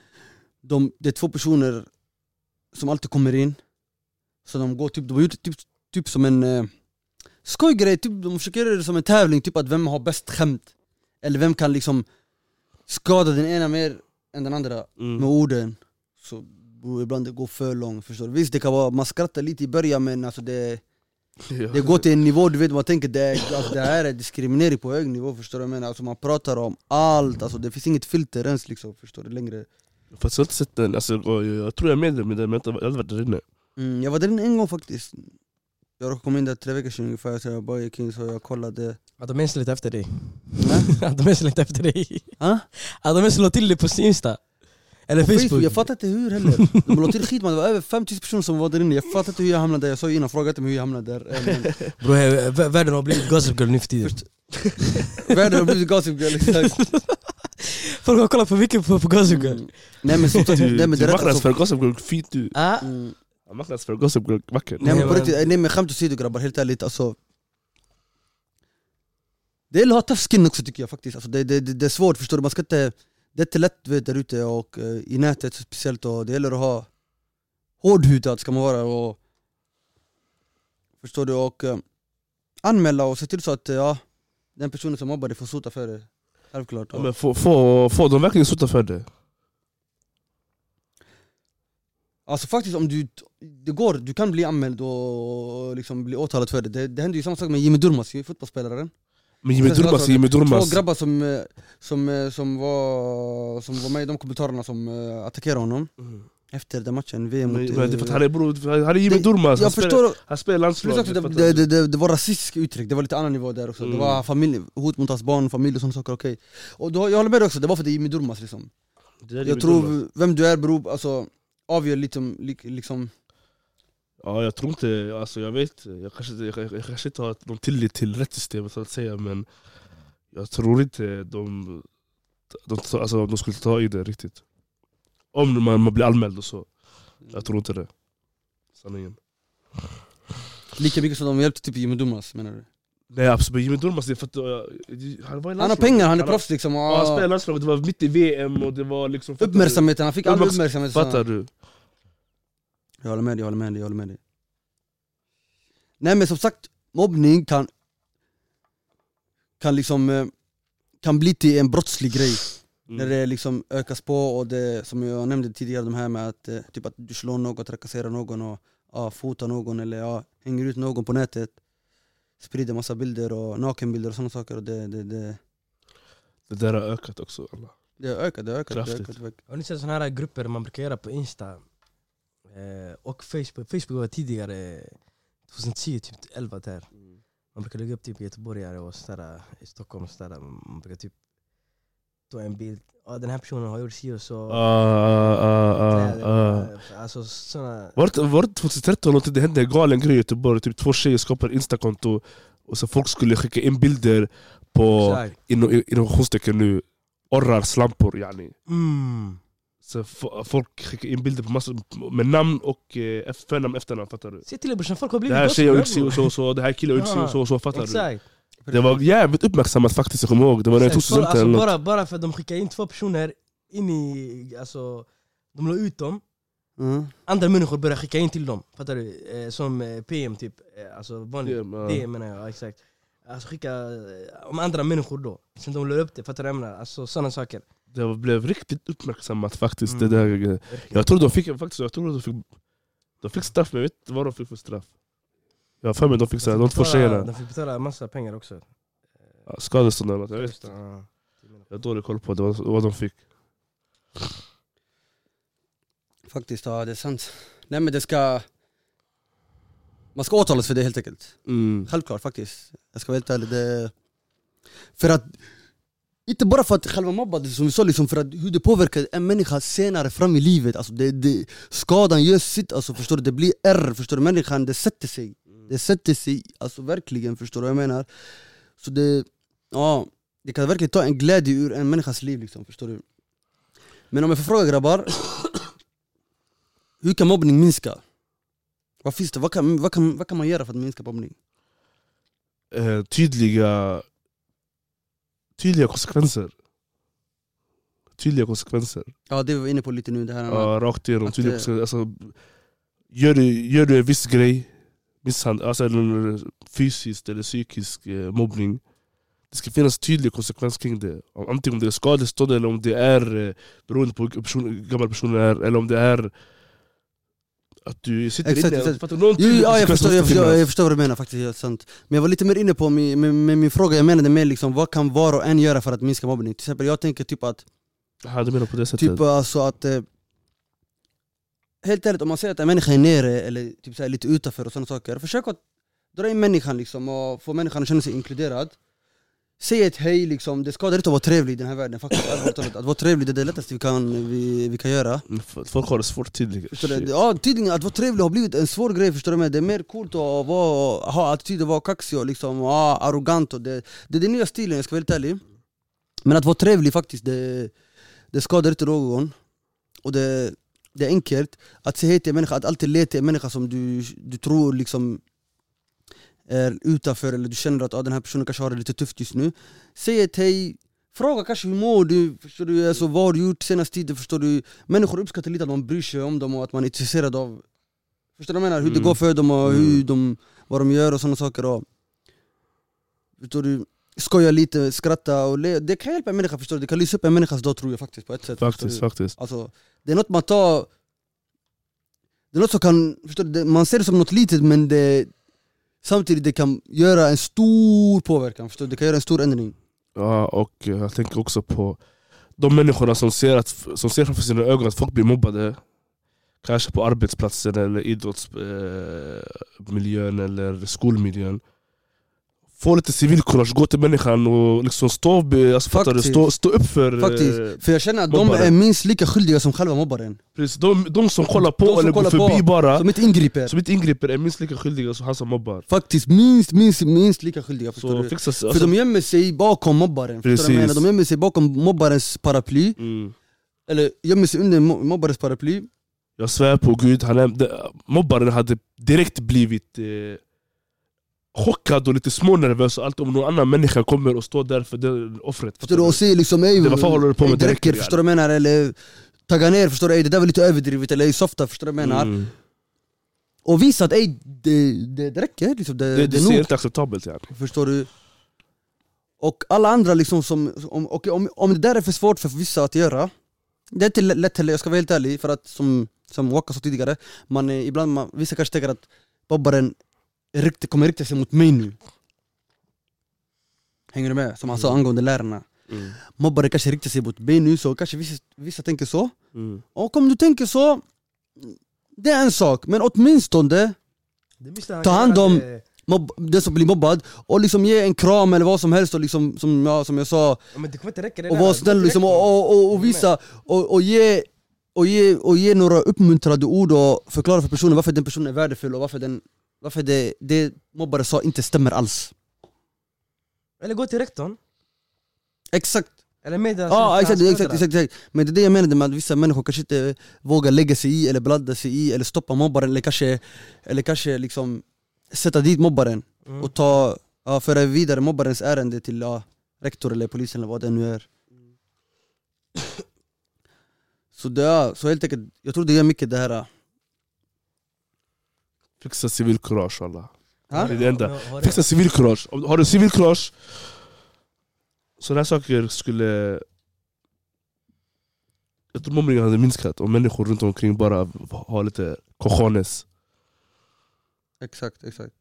de, Det är två personer som alltid kommer in Så de går typ, de har gjort typ, typ som en eh, skojgrej, typ, de försöker göra det som en tävling, typ att vem har bäst skämt Eller vem kan liksom skada den ena mer än den andra Mm. med orden Så ibland det går för långt, förstår du? Visst det kan vara, man skrattar lite i början men alltså det Ja. det går till en nivå, du vet man tänker det, alltså, det här är diskriminering på hög nivå förstår du jag menar? Alltså man pratar om allt, alltså, det finns inget filter ens liksom, förstår du längre Fast jag har inte sett den, alltså, jag, jag tror jag är i den men jag har inte- jag har aldrig varit där inne. mm, Jag var där inne en gång faktiskt Jag råkade komma in där tre veckor sedan ungefär, så jag bara gick in så jag kollade. Att de ens lite efter dig? Att de ens lite efter dig? Att de ens la till dig på sin Insta. Eller Facebook, Facebook. Jag fattar inte hur heller. De la till skit man, det var över 5000 personer som var där inne. Jag fattar inte hur jag hamnade där, jag sa ju innan, fråga inte mig hur jag hamnade där. Eh, men Bro, vä- världen har blivit Gossip Girl nu för tiden. Först- Världen har blivit gossip girl, exakt. Folk har kollat för mycket på, på Gossip Girl mm. Nej men Du, nej men det är rätt marknadsför alltså, Gossip Girl fint du. ah. mm. Han marknadsför Gossip Girl vackert. Nej men på riktigt, nej men skämt åsido grabbar, helt ärligt alltså Det gäller att ha tough skin också tycker jag faktiskt, alltså, det, det, det, det är svårt förstår du, man ska inte Det är inte lätt vet, där ute och eh, i nätet speciellt och det gäller att ha Hårdhudad ska man vara och Förstår du? Och eh, anmäla och se till så att eh, ja, den personen som mobbar dig får sota för det Självklart Ja, men få, få, få de verkligen sota för det? Alltså faktiskt om du, det går, du kan bli anmäld och liksom bli åtalad för det. Det, det hände ju samma sak med Jimmy Durmaz, fotbollsspelaren Men Jimmy Durmaz, Jimmy Två Durmaz. grabbar som, eh, som, eh, som, var, som var med i de kommentarerna som eh, attackerade honom Mm. efter den matchen, VM mot... men det är för att han är, bror, han är Jimmy Durmaz, han spelar, förstår, han spelar landslaget. det, det, det, det, var rasistiska uttryck, det var lite annan nivå där också Det Mm. var familj, hot mot hans barn, familj och sådana saker, okej Och då, jag håller med dig också, det var för att det är Jimmy Durmaz liksom Jimmy Jag tror vem du är beror, alltså avgör lite om, li- liksom Ja, jag tror inte, alltså jag vet, jag kanske, jag, jag, kanske inte har någon tillit till rättssystemet så att säga men jag tror inte de, de, alltså, de skulle ta i det riktigt. Om man, man blir anmäld och så. Jag tror inte det. Sanningen. Lika mycket som de hjälpte typ Jimmy Durmaz menar du? Nej absolut, Jimmy Durmaz, uh, han var Han har pengar, han är proffs liksom och, han spelade i landslaget, det var mitt i VM och det var liksom... Uppmärksamheten, han fick all Uppmärks- uppmärksamhet Fattar du? Jag håller med dig, jag håller med dig, jag håller med dig. Nej men som sagt, mobbning kan kan liksom eh, kan bli till en brottslig grej. Mm. när det liksom ökas på och det som jag nämnde tidigare, de här med att, eh, typ att du slår någon, trakasserar någon och ja, fotar någon eller ja, hänger ut någon på nätet Sprider massa bilder och nakenbilder och sådana saker och det, det, det Det där har ökat också. alla. Det har ökat, det har ökat. Det har Kraftigt. ökat. det har ökat. Har ni sett såna här grupper man brukar göra på Insta eh, och Facebook? Facebook var tidigare 2010, typ 11 där. Man brukar lägga upp typ göteborgare och sådär, i Stockholm och sådär. Man brukar typ ta en bild. Den här personen har gjort si och så. Ah, ah, ah, ah. Alltså såna... Var det, var det 2013 någonting? Det hände en galen grej i Göteborg, typ två tjejer skapade instakonto och så folk skulle skicka in bilder på, inom innovationstecken nu, orrar, slampor yani. Mm. Så folk skickar in bilder på massor med namn och eh, förnamn efternamn, fattar du? Se till brorsan, folk har Det blivit här tjejen har gjort si och så det här killen har gjort si och så, fattar du? Det var jävligt uppmärksammat faktiskt, jag kommer ihåg. Det var när jag tog studenten alltså, eller bara, bara för att de skickar in två personer in i... Alltså, de la ut dem, Mm. andra människor börjar skicka in till dem. Fattar du? Eh, som eh, PM typ, eh, alltså vanlig DM, ja. DM menar jag, ja, exakt. Alltså skicka eh, om andra människor då. Sen de la upp det, fattar du vad jag menar? Alltså sådana saker. Det blev riktigt uppmärksammat faktiskt. Mm. Det där. Jag tror de fick, faktiskt, jag tror de fick, de fick straff, men jag vet inte vad de fick för straff. Jag har för mig de fick såhär, de två betala- tjejerna, De fick betala massa pengar också. ja, skadestånd eller något. Jag vet inte. Ja. Jag har dålig koll på det, vad, vad de fick. Faktiskt, ja det är sant. Nej men det ska... Man ska åtalas för det helt enkelt. Mm. Självklart faktiskt. Jag ska vara helt ärlig. Det... För att... Inte bara för att själva mobbade, som vi sa, liksom för att hur det påverkar en människa senare fram i livet. Alltså det, det, skadan gör sitt, alltså, förstår du? Det blir ärr, förstår du? Människan, det sätter sig. Det sätter sig, alltså verkligen, förstår du vad jag menar? Så det, ja, det kan verkligen ta en glädje ur en människas liv, liksom, förstår du? Men om jag får fråga grabbar, hur kan mobbning minska? Vad finns det? Vad kan, vad, kan, vad kan man göra för att minska mobbning? Eh, tydliga, tydliga konsekvenser. Tydliga konsekvenser. Ja det var vi inne på lite nu, det här Ja, rakt igenom. Tydliga konsekvenser. Alltså, gör, du, gör du en viss grej, misshandel, alltså, eller fysisk eller psykisk eh, mobbning, det ska finnas tydlig konsekvens kring det. Om- Antingen om det är skadestånd eller om det är eh, beroende på hur person, gammal personen är, eller om det är att du sitter Exakt, inne. exakt. Fattar Jo, ja, jag, förstår, jag, förstår, jag förstår vad du menar faktiskt, helt sant. Men jag var lite mer inne på min, med, med min fråga, jag menade mer liksom, vad kan var och en göra för att minska mobbning? Till exempel jag tänker typ att, Ja, du menar på det sättet? typ alltså att eh, Helt ärligt, om man säger att en människa är nere eller typ så här, lite utanför och sådana saker, försök att dra in människan liksom och få människan att känna sig inkluderad Säg ett hej liksom, det skadar inte att vara trevlig i den här världen faktiskt. Att vara trevlig det är det lättaste vi kan, vi, vi kan göra Folk har det svårt tydligen. Ja, tydligen att vara trevlig har blivit en svår grej förstår du med. Det är mer coolt att vara, ha attityd och vara kaxig och liksom, ja, arrogant och det, det är den nya stilen, jag ska vara helt ärlig Men att vara trevlig faktiskt, det, det skadar inte någon Och det, det är enkelt att säga hej till en människa, att alltid leta till en människa som du, du tror liksom är utanför eller du känner att ah, den här personen kanske har det lite tufft just nu Säg ett hej, fråga kanske hur mår du, förstår du? Alltså, vad har du gjort senaste tiden? Förstår du? Människor uppskattar lite att man bryr sig om dem och att man är intresserad av Förstår du vad jag menar? Hur det Mm. går för dem och hur Mm. de, vad de gör och sådana saker och, Förstår du? Skoja lite, skratta och le. Det kan hjälpa en människa förstår du? Det kan lysa upp en människas dag tror jag faktiskt på ett sätt Faktiskt, faktiskt. Alltså, det är något man tar Det är något som kan, förstår Man ser det som något litet men det Samtidigt det kan göra en stor påverkan, förstår? Det kan göra en stor ändring. Ja, och jag tänker också på de människorna som ser, att, som ser framför sina ögon att folk blir mobbade. Kanske på arbetsplatsen eller idrottsmiljön eh, eller skolmiljön. Få lite civilkurage, gå till människan och liksom stå, be- alltså, fattar. Stå, stå upp för... eh, Faktiskt, för jag känner att de mobbaren. är minst lika skyldiga som själva mobbaren Precis, de, de som kollar på De som eller går kollar förbi på, bara, Som inte ingriper som inte ingriper är minst lika skyldiga som han som mobbar Faktiskt minst, minst, minst lika skyldiga Så du? fixa sig, För alltså, de gömmer sig bakom mobbaren, förstår du vad jag Precis. menar? De gömmer sig bakom mobbarens paraply mm. Eller gömmer sig under mo- mobbarens paraply Jag svär på gud, han är, mobbaren hade direkt blivit eh, chockad och lite smånervös och allt om någon annan människa kommer och står där för det offret Förstår du? Och säger liksom ey, Det, varför håller du på med det det räcker, förstår du vad jag menar? Eller tagga ner, förstår du? Ey, det där var lite överdrivet, eller ey, softa, förstår du vad jag menar? mm. Och visa att ey, det, det, det räcker, liksom, det, Det, det, det är ser nog inte acceptabelt yani. Förstår du? Och alla andra liksom som, om, okej, om, om det där är för svårt för vissa att göra Det är inte lä- lätt heller, jag ska vara helt ärlig, för att som, som Waka sa tidigare man, är, ibland man, Vissa kanske tänker att bobbaren är rikt, kommer rikta sig mot mig nu. Hänger du med? Som han sa angående lärarna. Mm. Mobbare kanske riktar sig mot mig nu, så kanske vissa, vissa tänker så. Mm. Och om du tänker så, det är en sak, men åtminstone Ta hand om- mobb, den som blir mobbad och liksom ge en kram eller vad som helst och liksom, som, ja, som jag sa. Ja, men det kommer inte räcka det och vara snäll liksom, och, och, och, och visa och, och, ge, och, ge, och ge några uppmuntrande ord och förklara för personen varför den personen är värdefull och varför, den, varför det, det mobbare sa inte stämmer alls. Eller gå till rektorn, Exakt, eller meddela sina exakt, exakt, exakt, exakt. Men det är det jag menade med att vissa människor kanske inte vågar lägga sig i eller blanda sig i eller stoppa mobbaren eller kanske, eller kanske liksom sätta dit mobbaren Mm. och ta, ja, föra vidare mobbarens ärende till ja, rektor eller polisen eller vad det nu är. Så det så helt enkelt, jag tror det gör mycket det här Fixa civilkurage alla. ha? Det är det enda. Fixa civilkurage. Har du civilkurage, sådana här saker skulle... Jag tror mobbningen hade minskat om människor runt omkring bara har lite cojones. Exakt, exakt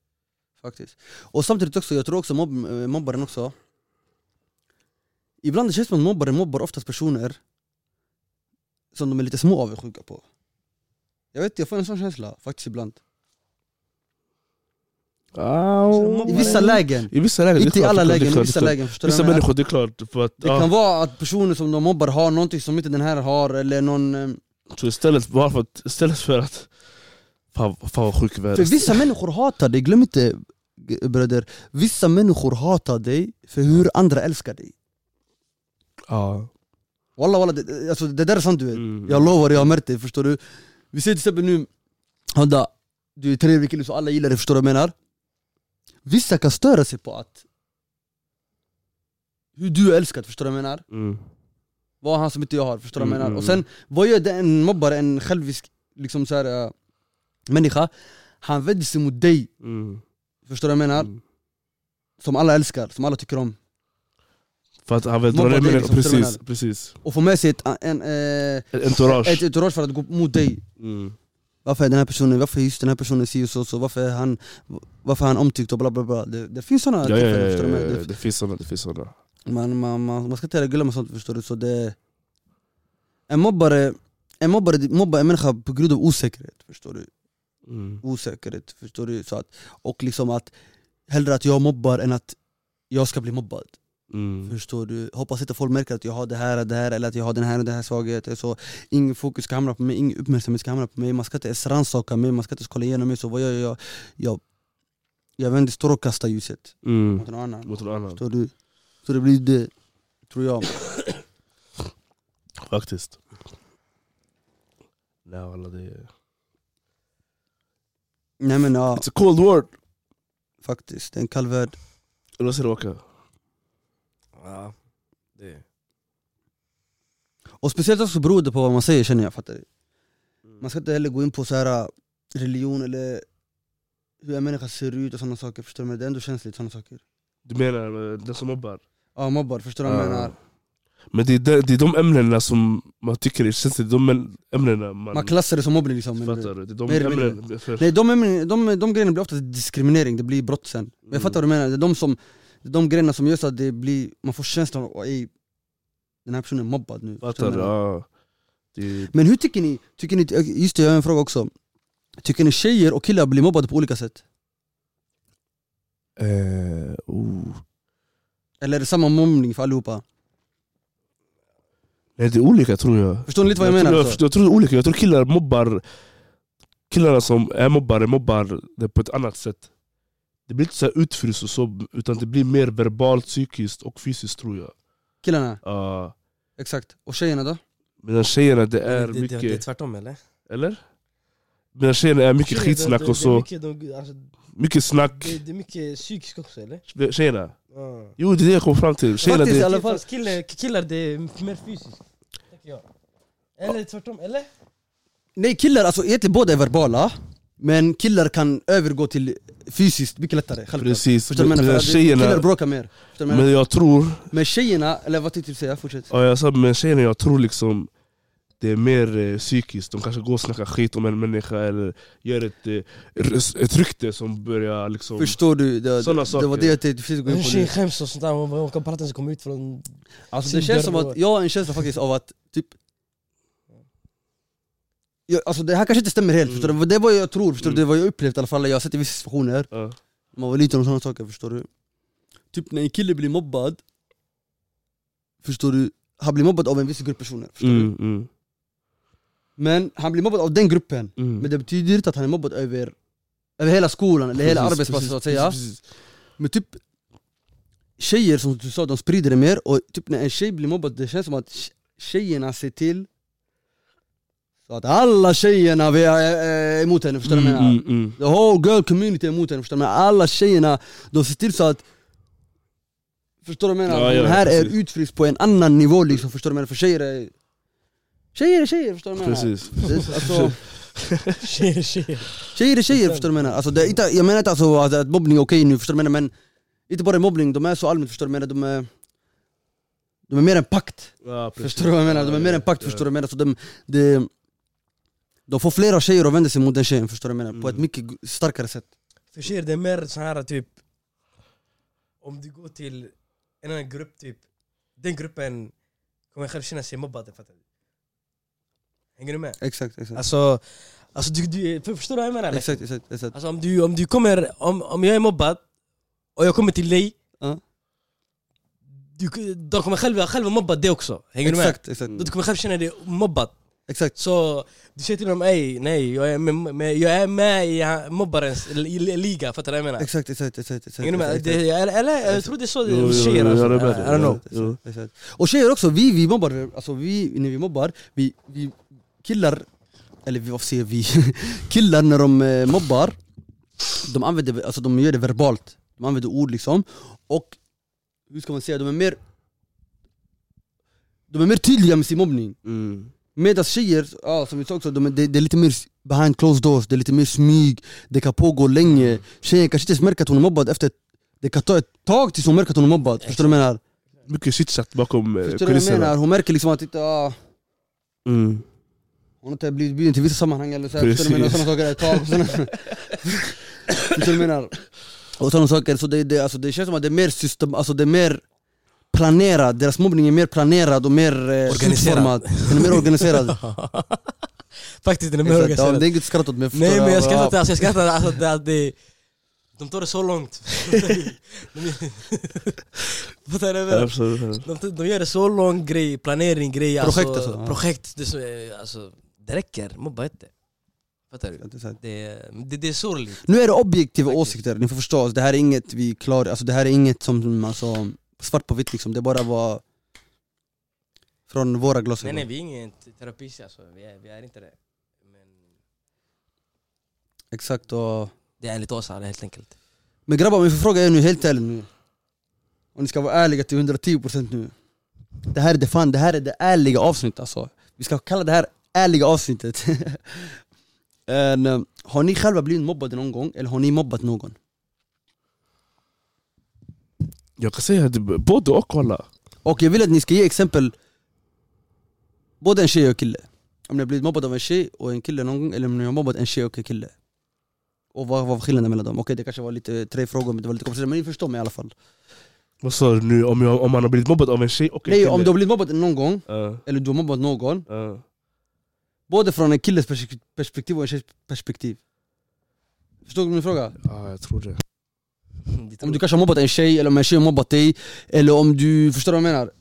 Faktiskt Och samtidigt också, jag tror också mobb, eh, mobbaren också Ibland det känns som att mobbaren mobbar oftast personer Som de är lite små avundsjuka på Jag vet jag får en sån känsla faktiskt ibland I vissa lägen, I vissa lägen, inte i alla lägen, i klart, vissa är klart. lägen förstår Vissa människor, det är klart. För att, Det kan vara att personer som de mobbar har någonting som inte den här har eller någon eh, så istället, bara för att, istället för att... Fan, fan vad sjuk är. För vissa människor hatar dig, glöm inte bröder Vissa människor hatar dig för hur andra älskar dig Ja. Walla walla, det, alltså, det där är sant du vet Mm. Jag lovar, jag har märkt det, förstår du? Vi säger till exempel nu Hadda, du är trevlig kille så alla gillar dig, förstår du vad jag menar? Vissa kan störa sig på att Hur du är älskad, förstår du vad jag menar? Mm. Vad har han som inte jag har, förstår du vad jag Mm, menar? Och mm, sen, vad gör det en mobbare, en självisk liksom så här, äh, människa? Han vänder sig mot dig, Mm. förstår du vad jag menar? Mm. Som alla älskar, som alla tycker om För att han Mobba ner dig, människor, liksom, precis, precis. Och få med sig ett, en, eh, Ett Entourage. ett entourage för att gå mot dig Mm. Varför är den här personen, varför just den här personen si och så, så varför är han, varför är han omtyckt och bla bla bla Det, det finns såna Ja, ja, tillfällen, ja, ja, Men ja, det, det finns såna, det finns såna. man, man, man, man ska inte glömma sånt förstår du, så det En mobbare, en mobbare mobbar en människa på grund av osäkerhet, förstår du? Mm. Osäkerhet, förstår du? Så att, och liksom att, hellre att jag mobbar än att jag ska bli mobbad Mm. Förstår du? Hoppas inte folk märker att jag har det här och det här eller att jag har den här och den här svagheten så Ingen fokus ska hamna på mig, ingen uppmärksamhet ska hamna på mig Man ska inte ens rannsaka mig, man ska inte ens kolla igenom mig så vad gör jag? Jag, jag vänder strålkastarljuset Mm. mot någon annan Mot någon annan. Förstår du? Så det blir det, tror jag Faktiskt. Nej alla det är... Nej men ja, It's a cold word! faktiskt, det är en kall värld säger du Waka? Ja, det... Och speciellt också beroende på vad man säger känner jag, fattar du? Man ska inte heller gå in på så här religion eller hur en människa ser ut och sådana saker, förstår du? Men det är ändå känsligt sådana saker Du menar eh, den som mobbar? Ja mobbar, förstår du vad jag menar? Men det är, de, det är de ämnena som man tycker är känsligt, de äm- ämnena man, Man klassar det som mobbning liksom menar du? fattar. Det är de Mer ämnen, för, Nej de, ämnen- de, de grejerna blir ofta diskriminering, det blir brott sen Men Jag Mm. fattar vad du menar, det är de, som, det är de grejerna som gör så att det blir, man får känslan av att "Ey, den här personen är mobbad nu fattar, du jag ja. Det, Men hur tycker ni, tycker ni, just det jag har en fråga också Tycker ni tjejer och killar blir mobbade på olika sätt? eh, oh. Eller är det samma mobbning för allihopa? Nej det är olika tror jag. Förstår ni lite vad jag, tror, menar? Jag, alltså? jag tror det är olika, jag tror killar mobbar Killarna som är mobbare mobbar det på ett annat sätt Det blir inte så utfryst och så, utan det blir mer verbalt, psykiskt och fysiskt tror jag Killarna, Ja. exakt. Och tjejerna då? Medan tjejerna det är det, det, mycket, det är tvärtom eller? eller? Medan tjejerna är mycket Tjejer, skitsnack och så, Det är mycket, de, alltså, mycket snack det, det är mycket psykiskt också eller? Tjejerna? Ja. Jo det är det jag kommer fram till, tjejerna Faktiskt, det, i alla fall. Killar, killar det är mer fysiskt, tänker jag Eller tvärtom, eller? Nej killar, alltså egentligen båda är verbala Men killar kan övergå till fysiskt mycket lättare, självklart Precis, Förstår menar? För att Killar tjejerna bråkar mer Förstår? Men jag tror, Men tjejerna, eller vad tänkte du säga? Fortsätt ja, jag sa men tjejerna jag tror liksom det är mer eh, psykiskt, de kanske går och snackar skit om en människa eller gör ett, eh, ett rykte som börjar liksom... Förstår du? Det, Såna det, saker. var det jag tänkte precis gå En in på tjej nu. skäms och sånt där, hon kan prata ens komma ut från... Alltså det känns som att, jag har en känsla faktiskt av att typ jag, Alltså det här kanske inte stämmer helt, Mm. förstår du? Det är vad jag tror, förstår du? Mm. Det är vad jag upplevt i alla fall, jag har sett i vissa situationer Ja. När man var liten och sådana saker, förstår du? Typ när en kille blir mobbad Förstår du? Han blir mobbad av en viss grupp personer, förstår du? Mm, mm, Men han blir mobbad av den gruppen mm. Men det betyder inte att han är mobbad över, över hela skolan eller hela Precis, arbetsplatsen så att säga precis, precis. Men typ Tjejer som du sa, de sprider det mer och typ när en tjej blir mobbad, det känns som att tje- tjejerna ser till Så att alla tjejerna är är emot henne, förstår du vad jag Mm, menar? mm, mm. The whole girl community är emot henne, förstår du? Men alla tjejerna, de ser till så att Förstår du vad jag menar? Ja, ja, Den här är precis. utfryst på en annan nivå liksom, förstår du vad jag menar? För tjejer är Tjejer är tjejer, förstår du vad jag menar? Precis. Det, alltså, Tjejer, tjejer. tjejer är tjejer, förstår du vad jag menar? Alltså, det är inte, jag menar inte alltså att, att mobbning är okej nu, förstår du vad jag menar? Men inte bara mobbning, de är så allmänt, förstår du vad jag menar? De är, de är mer en pakt, Ja, förstår du vad jag menar? De är mer en pakt, Ja, förstår du vad jag menar? Så de, de, de får flera tjejer att vända sig mot den tjejen, förstår du vad jag menar? På ett Mm. mycket starkare sätt För tjejer det är mer så här typ Om du går till en annan grupp typ Den gruppen kommer själv känna sig mobbad fattar du? Hänger du med? Exakt, exakt Alltså, alltså du, du, för- förstår du vad jag menar? Exakt, exakt, exakt. Alltså om du, om du kommer, om, om jag är mobbad och jag kommer till dig Ja. du, De kommer själva, själva mobba dig också, hänger du med? Exakt, exakt, Du kommer själv känna dig mobbad exakt Så du säger till dem ej, nej jag är med, med, jag är med i mobbarens liga, fattar du vad jag menar? Exakt, exakt, exakt, exakt, med? exakt, Det, eller, eller jag tror det är så Jo, jo, det tjejer jo, alltså. jag är med I dig. don't know Jo. exakt, exakt. Och tjejer också, vi, vi mobbar, alltså vi, när vi mobbar, vi, vi killar, eller vi, vad säger vi? killar när de eh, mobbar, de använder, alltså de gör det verbalt, de använder ord liksom, och hur ska man säga, de är mer de är mer tydliga med sin mobbning Mm. Medan tjejer, ja, som vi sa också, de, det, det är lite mer behind closed doors, det är lite mer smyg, det kan pågå länge Tjejen kanske inte ens märker att hon är mobbad efter, det kan ta ett tag tills hon märker att hon är mobbad, förstår du vad jag menar? Mycket chitchat bakom eh, Förstår du vad jag kulisserna. menar? Hon märker liksom att inte, ah, Mm. hon har inte blivit bjuden till vissa sammanhang eller så här, förstår du vad jag menar? Sådana saker ett tag och Förstår du vad jag menar? Och sådana saker, så det, det, alltså, det känns som att det är mer system, alltså det är mer planerad, deras mobbning är mer planerad och mer eh, Organiserad. Den är mer organiserad. Faktiskt den är mer ja, organiserad. Det är inget skratt åt mig, Nej men jag Ja, skrattar inte, alltså, jag skrattar alltså, det, att det, De tar det så långt. Fattar du vad jag. De, de gör det så lång grej, planering, grej, Projekt alltså, alltså, ja. projekt det, eh, alltså, det räcker, mobba inte. Fattar du? Det det, det är sorgligt. Nu är det objektiva Faktiskt. åsikter, ni får förstå, alltså, det här är inget vi klarar, alltså, det här är inget som alltså, svart på vitt liksom, det bara vad från våra Nej glasögon. nej vi är ingen terapi alltså, vi är, vi är inte det. Men Exakt och... det är enligt oss alla helt enkelt. Men grabbar, min fråga är nu helt ärligt nu. Och ni ska vara ärliga till 110% nu. Det här är det fan, det här är det ärliga avsnittet alltså. Vi ska kalla det här ärliga avsnittet. En, eh, Har ni själva blivit mobbade någon gång, eller har ni mobbat någon? Jag kan säga det, både och kolla. Och jag vill att ni ska ge exempel Både en tjej och kille Om ni har blivit mobbad av en tjej och en kille någon gång Eller om ni har mobbat en tjej och en kille Och vad vad var skillnaden mellan dem? Okej det kanske var lite tre frågor men det var lite komplicerat Men ni förstår mig i alla fall Vad sa du nu? Om, jag, om man har blivit mobbad av en tjej och en Nej kille? om du har blivit mobbad någon gång Ja, Eller du har mobbat någon ja. Både från en killes perspek- perspektiv och en tjejs perspektiv Förstår du min fråga? Ja, jag tror det. Om du kanske har mobbat en tjej, eller om en tjej har mobbat dig Eller om du, förstår du vad jag menar?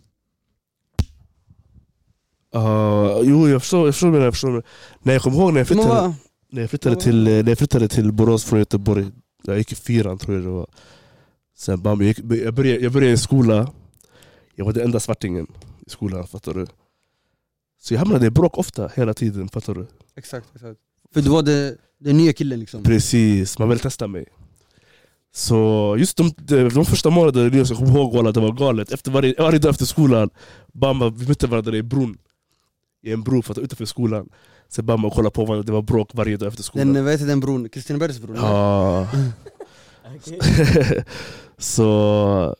Uh, jo, jag förstår, jag förstår vad du menar. Nej, jag kommer ihåg när jag flyttade, när jag flyttade, till, eh, när jag flyttade till Borås från Göteborg. Jag gick i fyran tror jag det var. Sen bam, jag, gick, jag, började, jag började i skola. Jag var den enda svartingen i skolan, fattar du? Så jag hamnade i bråk ofta, hela tiden, fattar du? Exakt, exakt För du var den nya killen liksom Precis, man vill testa mig. Så just de, de, första månaderna, jag kommer ihåg walla, det var galet. Efter varje, varje dag efter skolan, bamba, vi mötte varandra i bron. I en bro för att utanför skolan. Sen bamba och kolla på varandra, det var bråk varje dag efter skolan. Den, vad heter den bron? Kristinebergsbron? Ja. så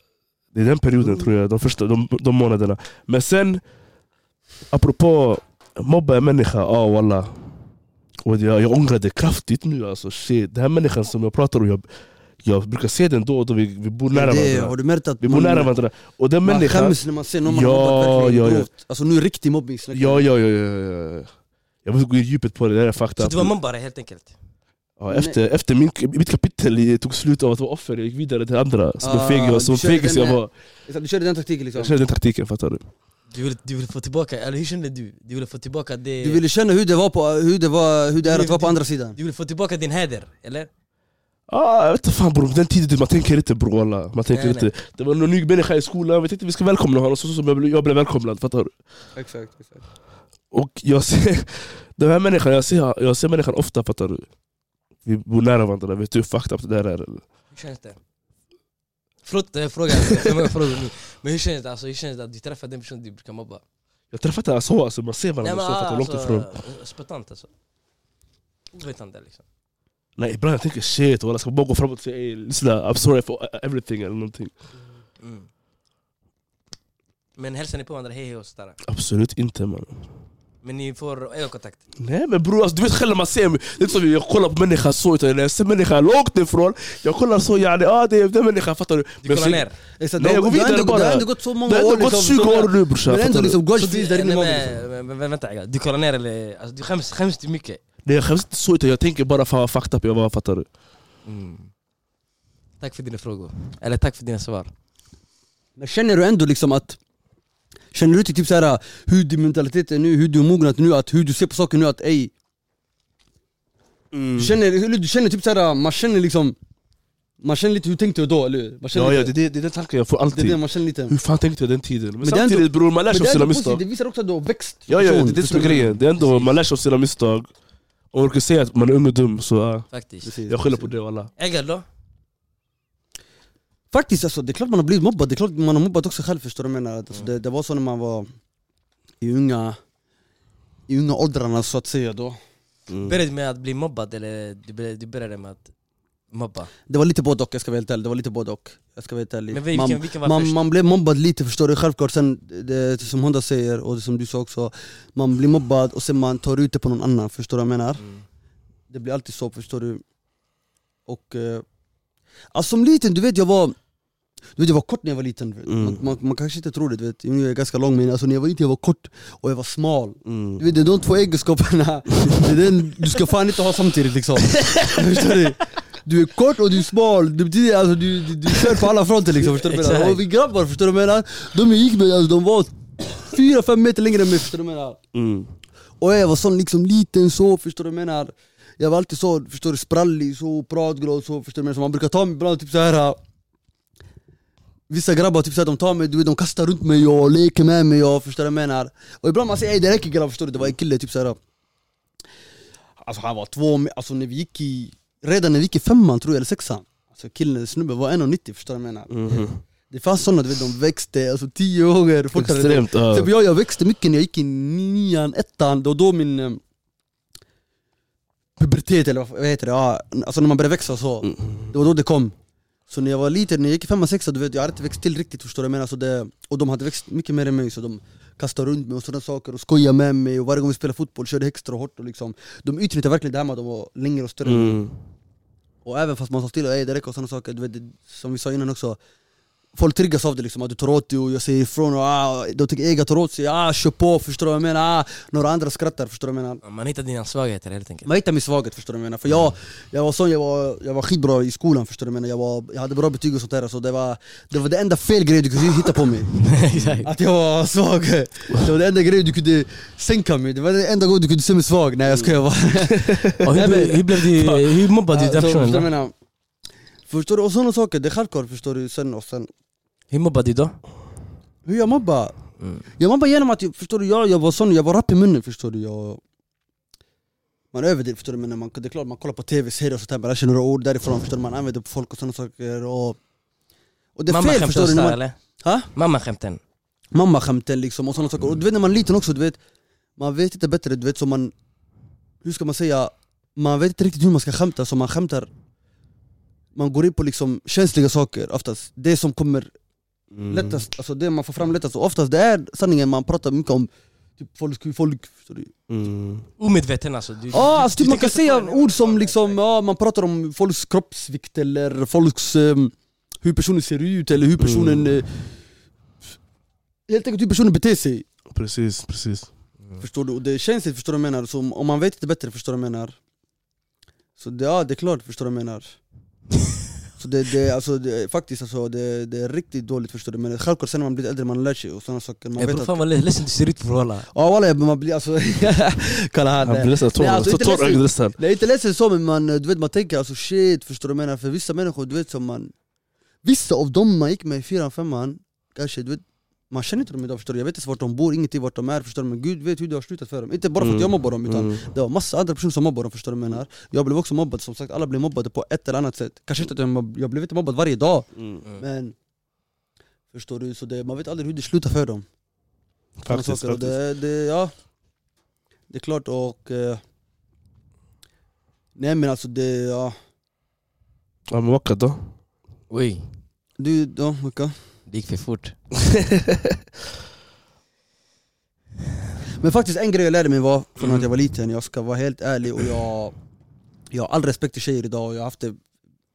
det är den perioden tror jag, de första de, de månaderna. Men sen, apropå Mobba en människa, ja walla. Och jag, jag ångrar det kraftigt nu alltså. Shit. Den här människan som jag pratar om, jag, jag brukar se den då och då, vi, vi bor nära det, varandra. har du märkt att Vi bor nära varandra. Och den man människan... skäms när man ser någon man Ja, ja, ja. grovt Alltså nu riktig mobbing Ja, ja, ja, ja, ja. Jag vill gå i djupet på det, det är fakta. Så du var mobbare helt enkelt? Ja, efter, efter min, mitt kapitel tog slut av att vara offer, jag gick vidare till andra. Som Ah, en feg som fegis jag var. Du körde den taktiken liksom Jag körde den taktiken, fattar du? Du ville, du ville få tillbaka, eller hur kände du? Du ville få tillbaka det... Du ville känna hur det, var på, hur det, var, hur det är Du- att vara på andra sidan Du ville få tillbaka din heder, eller? Ah, jag vet inte fan bror, den tiden man tänker inte bror alla. Man tänker Nej, inte. Det var någon ny människa i skolan, vi tänkte vi ska välkomna honom så som jag blev, jag blev välkomnad, fattar du? Exakt, exakt Och jag ser, den här människan, jag ser, jag ser människan ofta fattar du? Vi bor nära varandra, vet du hur fucked up det där är? eller? Hur känns det? Förlåt frågor nu Men hur känns det, alltså, hur känns det att du träffar den personen du brukar mobba? Jag träffade henne så, alltså, man ser varandra så fattar du, långt ifrån Spötant alltså Ovetande liksom Nej ibland jag tänker shit, walla, ska bara gå fram och säga I'm sorry for everything eller någonting mm. Men hälsar ni på varandra hej hej och sådär? Absolut inte man Men ni får ögonkontakt? Nej men bror, alltså, du vet själv när man ser mig, det är inte som jag kollar på människan så, utan när jag ser människan långt ifrån Jag kollar så yani, ah det är den människan, fattar du? Du Men kollar så- ner? Exakt, Nej, jag går vidare bara. Det har ändå gått så många Det har år ändå gått liksom, 20 så- år nu brorsan, Men ändå liksom, finns där inne i liksom. Vänta, jag. du kollar ner eller? Alltså, du skäms, skäms du mycket? Nej jag skäms inte så, utan jag tänker bara fan vad fucked up jag var, fattar du? Mm. Tack för dina frågor, eller tack för dina svar Men känner du ändå liksom att Känner du till typ såhär hur din mentalitet är nu, hur du är mognat nu, att hur du ser på saker nu att ey Mm. Du känner, eller du känner typ såhär, man känner liksom Man känner lite hur tänkte jag då eller hur? Man Ja, ja lite, det, det, det är den tanken jag får det alltid det man känner lite Hur fan tänkte jag den tiden? Men, Men det är ändå- samtidigt bror, man lär sig det av sina misstag det visar också att du har växt Ja, ja, det är det som är grejen, det är ändå, man lär sig av sina misstag Om man kan säga att man är ung och dum så ja, Faktiskt Precis, jag skyller på det alla Äggar då? Faktiskt alltså, det är klart man har blivit mobbad, det är klart man har mobbat också själv förstår du vad jag menar? Alltså, det, det var så när man var i unga, i unga åldrarna så att säga då mm. Började du med att bli mobbad eller du började, du började med att mobba? Det var lite både och, jag ska vara helt ärlig, det var lite både och Jag ska vara helt ärlig Men vilken, man, vilken var man, först? man blev mobbad lite förstår du, självklart sen det, som Honda säger och det som du sa också Man blir mobbad och sen man tar ut det på någon annan, förstår du vad jag menar? Mm. Det blir alltid så, förstår du? Och... Eh, alltså som liten, du vet jag var... Du vet jag var kort när jag var liten. Mm. Man, man, man kanske inte tror det, du vet. jag är ganska lång men alltså, när jag var liten jag var kort och jag var smal Mm. Du vet det är de två egenskaperna, det är den du ska fan inte ha samtidigt liksom Förstår du? Du är kort och du är smal, det betyder alltså du, du, du kör på alla fronter liksom, förstår du vad jag menar? Och vi grabbar, förstår du vad jag menar? De jag gick med, alltså, de var 4-5 meter längre än mig, förstår du vad jag menar? Mm. Och jag var sån liksom liten så, förstår du vad jag menar? Jag var alltid så, förstår du, sprallig, så pratglad så, förstår du vad jag menar? Man brukar ta mig ibland typ så här. Vissa grabbar typ så här, de tar mig, du vet, de kastar runt mig och leker med mig och förstår du vad jag menar? Och ibland man säger ey det räcker grabbar, förstår du? Det var en kille typ så här. Alltså han var två, alltså när vi gick i, redan när vi gick i femman tror jag, eller sexan Alltså killen, snubben var 1,90 förstår du vad jag menar? Mhm. Det fanns sådana, du vet de växte alltså tio gånger fortare Extremt, ja. Jag, jag växte mycket när jag gick i nian, ettan, det var då min eh, pubertet eller vad heter det, ja, alltså när man började växa så, Mm. det var då det kom Så när jag var liten, när jag gick i femman, sexan, du vet jag hade inte växt till riktigt förstår du vad jag menar? Så det, Och de hade växt mycket mer än mig så de kastade runt mig och sådana saker och skojade med mig och varje gång vi spelade fotboll körde extra hårt och liksom De utnyttjade verkligen det här med att de var längre och större. Mm. Och även fast man sa till ey det räcker och sådana saker, du vet, som vi sa innan också Folk triggas av det liksom, att du tar åt dig och jag säger ifrån och ah, de tycker Ega tar åt sig, ah kör på, förstår du vad jag menar? Ah, några andra skrattar, förstår du vad jag menar? Man hittar dina svagheter helt enkelt Man hittar min svaghet, förstår du vad jag menar? För jag, jag var sån, jag var, jag var skitbra i skolan förstår du vad jag menar? Jag, var, jag hade bra betyg och sånt där, så det var det, var det enda fel grejen du kunde hitta på mig Att jag var svag, det var det enda grejen du kunde sänka mig, det var det enda gången du kunde se mig svag, nej jag skojar bara hur, hur, blev du, hur mobbade du den personen jag? Förstår du? Och sådana saker, det är självklart förstår du, sen och sen Hur mobbade du då? Hur jag mobbar? Mm. Jag mobbar genom att, förstår du, jag, jag var sån, jag var rapp i munnen förstår du jag, Man överdriver förstår du, men när man, det är klart man kollar på tv-serier och sånt där, man lär sig några ord därifrån förstår du, man använder på folk och sådana saker och, och det är Mamma fel förstår du, när man, eller? Ha? Mamma skämten? mammaskämten liksom och sådana saker, och du vet när man är liten också, du vet Man vet inte bättre, du vet så man, hur ska man säga, man vet inte riktigt hur man ska skämta så man skämtar Man går in på liksom känsliga saker oftast, det som kommer Mm. lättast, alltså det man får fram lättast, och oftast det är sanningen man pratar mycket om Typ folk, folk du? Mm. Omedveten alltså. Du, Ja, alltså typ du man kan säga ord som liksom, ja man pratar om folks kroppsvikt eller folks, ehm, hur personen ser ut eller hur personen Mm. eh, Helt enkelt hur personen beter sig, Precis, precis. förstår du? Och det är känsligt, förstår du vad jag menar? Så om- om man vet inte bättre, förstår du vad jag menar? Så det, ja, det är klart, förstår du vad jag menar? Så det, det, alltså, det, faktiskt alltså, det, det är riktigt dåligt förstår du men självklart sen när man blir äldre man lär sig och sådana saker man Jag vet bror fan vad ledsen du ser ut bror walla. Ja walla man blir alltså, kolla här Han det- blir Nej, alltså, inte tårögd ledsen. nästan. Det är inte ledsen så men man, du vet, man tänker alltså shit, förstår du menar? För vissa människor, du vet som man Vissa av dem man gick med i fyran, femman, kanske du vet man känner inte dem idag förstår du, jag vet inte vart de bor, ingenting vart de är förstår du Men gud vet hur det har slutat för dem, inte bara för att Mm. jag mobbar dem utan Mm. det var massa andra personer som mobbade dem förstår du menar? Jag blev också mobbad, som sagt alla blev mobbade på ett eller annat sätt Kanske inte att jag, mobb- jag blev inte mobbad varje dag Mm. men Förstår du? Så det, man vet aldrig hur det slutar för dem Faktiskt, faktiskt. det, det, ja, det är klart och... Eh, nej men alltså det, ja... Ja men då? Oj, Du, ja, Mika? Det gick för fort. Men faktiskt en grej jag lärde mig var från att jag var liten, jag ska vara helt ärlig och jag... Jag har all respekt till tjejer idag och jag har haft det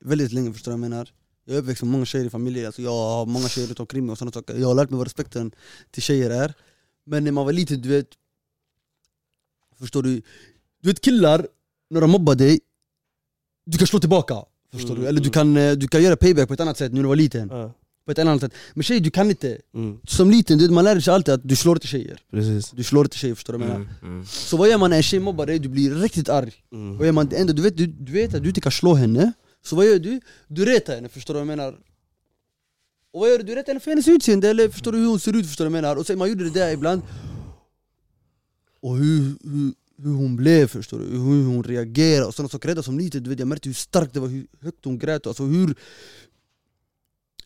väldigt länge förstår du vad jag menar? Jag är uppväxt med många tjejer i familjen, alltså jag har många tjejer runt omkring mig och sådana saker Jag har lärt mig vad respekten till tjejer är Men när man var liten, du vet Förstår du? Du vet killar, när de mobbar dig Du kan slå tillbaka, förstår Mm, du? Eller du mm. kan, eh, du kan göra payback på ett annat sätt när du var liten Ja. På ett annat sätt Men tjejer, du kan inte Mm. Som liten, du man lär sig alltid att du slår inte tjejer Precis. Du slår inte tjejer, förstår du vad jag menar? Mm, mm. Så vad gör man när en tjej mobbar dig? Du blir riktigt arg Mm. vad gör man? Ändå, du, vet, du, du vet att du inte kan slå henne, så vad gör du? Du retar henne, förstår du vad jag menar? Och vad gör du? Du retar henne för hennes utseende, eller förstår du hur hon ser ut? Förstår du vad jag menar? Och sen man gjorde det där ibland Och hur, hur, hur hon blev, förstår du? Hur hon reagerade och sådana saker. Redan som liten, du vet, jag märkte hur starkt det var, hur högt hon grät Alltså hur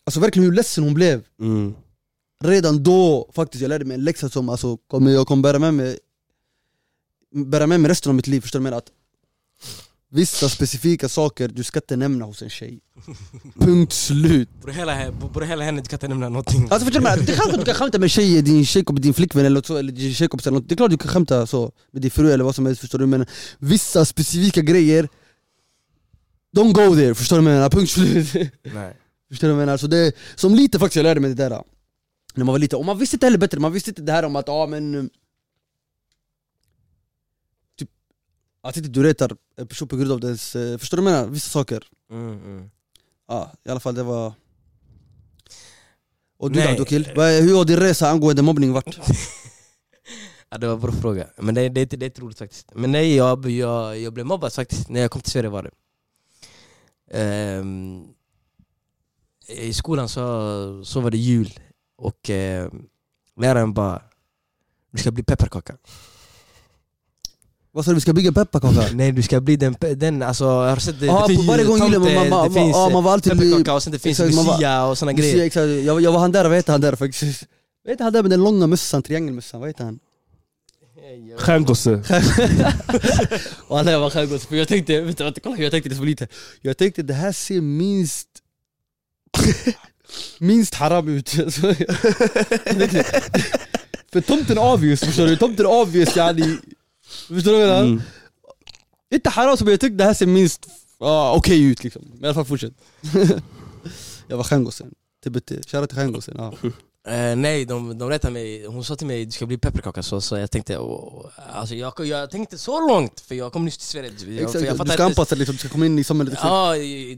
Alltså verkligen hur ledsen hon blev Mm. redan då faktiskt, jag lärde mig en läxa som alltså, kommer, jag kommer bära med mig Bära med mig resten av mitt liv, förstår du? Att Vissa specifika saker du ska inte nämna hos en tjej Punkt slut Bror hela, henne, du kan inte nämna någonting. Alltså förstår du? Det är klart att du kan skämta med tjejer, din tjejkompis, din flickvän eller, så, eller din tjejkompis eller något Det är klart du kan skämta så med din fru eller vad som helst, förstår du? Men vissa specifika grejer Don't go there, förstår du vad jag menar? Punkt slut Nej. Förstår du vad jag menar? Så det, som lite faktiskt jag lärde mig det där När man var liten, och man visste inte heller bättre, man visste inte det här om att ja men eh, Typ Att inte du retar en person på grund av dess, eh, förstår du vad jag menar? Vissa saker Mm, mm. Ja, i alla fall det var Och du Nej. då Dokil? Hur har din resa angående mobbning varit? Ja, det var en bra fråga, men det, det, det är inte roligt faktiskt. Men nej, jag, jag, jag blev mobbad faktiskt när jag kom till Sverige var det. Ehm, I skolan så, så var det jul och eh, läraren bara Du ska bli pepparkaka. Vad sa du, vi ska bygga pepparkaka? Nej du ska bli den, den alltså jag har sett det, Ja, det varje gång julen, tomte, man- man- det finns ja, man var alltid pepparkaka och sen det finns exakt, lucia och såna Lucia, grejer. exakt. Jag, jag var han där, vad heter han där faktiskt? Vad heter han där med den långa mössan, triangelmössan, vad heter han? Stjärngosse. Nej, jag var skärgårds, för jag tänkte, du, vänta, kolla jag tänkte det så lite Jag tänkte det här ser minst Minst haram ut. För tomten är obvious förstår du, tomten är obvious yani. Förstår du vad jag menar? Mm. Inte haram men jag tyckte det här ser minst ah, okej ut liksom. Men i alla fall fortsätt. Jag var stjärngossen, TBT, shoutout till stjärngossen ja. Eh, nej, de, de rättade mig. Hon sa till mig du ska bli pepparkaka, så, jag tänkte åh, alltså, jag, jag tänkte så långt, för jag kom nyss till Sverige. Jag, för jag Exakt, du ska anpassa dig, liksom, du ska komma in i samhället exakt. Ja,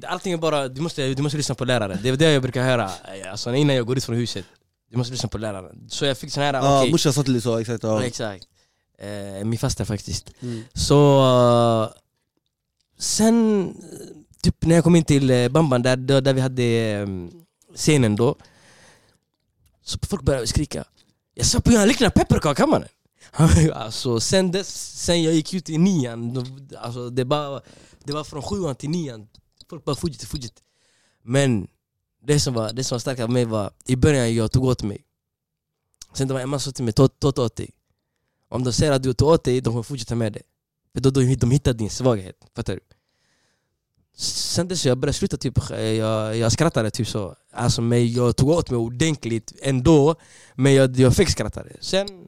allting är bara, du måste, du måste lyssna på läraren. Det är det jag brukar höra alltså, innan jag går ut från huset. Du måste lyssna på läraren. Så jag fick sån här, Ja, okej. morsan sa till dig så, exakt ja. Exakt. Eh, min fasta faktiskt. Mm. Så eh, sen, eh, typ när jag kom in till eh, Bamban där, där, där vi hade eh, scenen då så folk började skrika. Jag sa på han liknar pepparkaka mannen Alltså sen dess, sen jag gick ut i nian, alltså, det, bara, det var från sjuan till nian. Folk bara fortsatte, fortsatte Men det som var, det som var starkt av mig var, i början jag tog åt mig. Sen det var Emma sa till mig, ta åt dig. Om de ser att du tog åt dig, de kommer fortsätta med det. För då, då de hittar din svaghet, fattar du? Sen dess jag började sluta typ, jag, jag skrattade typ så Alltså men jag tog åt mig ordentligt ändå Men jag, jag fick skratta Sen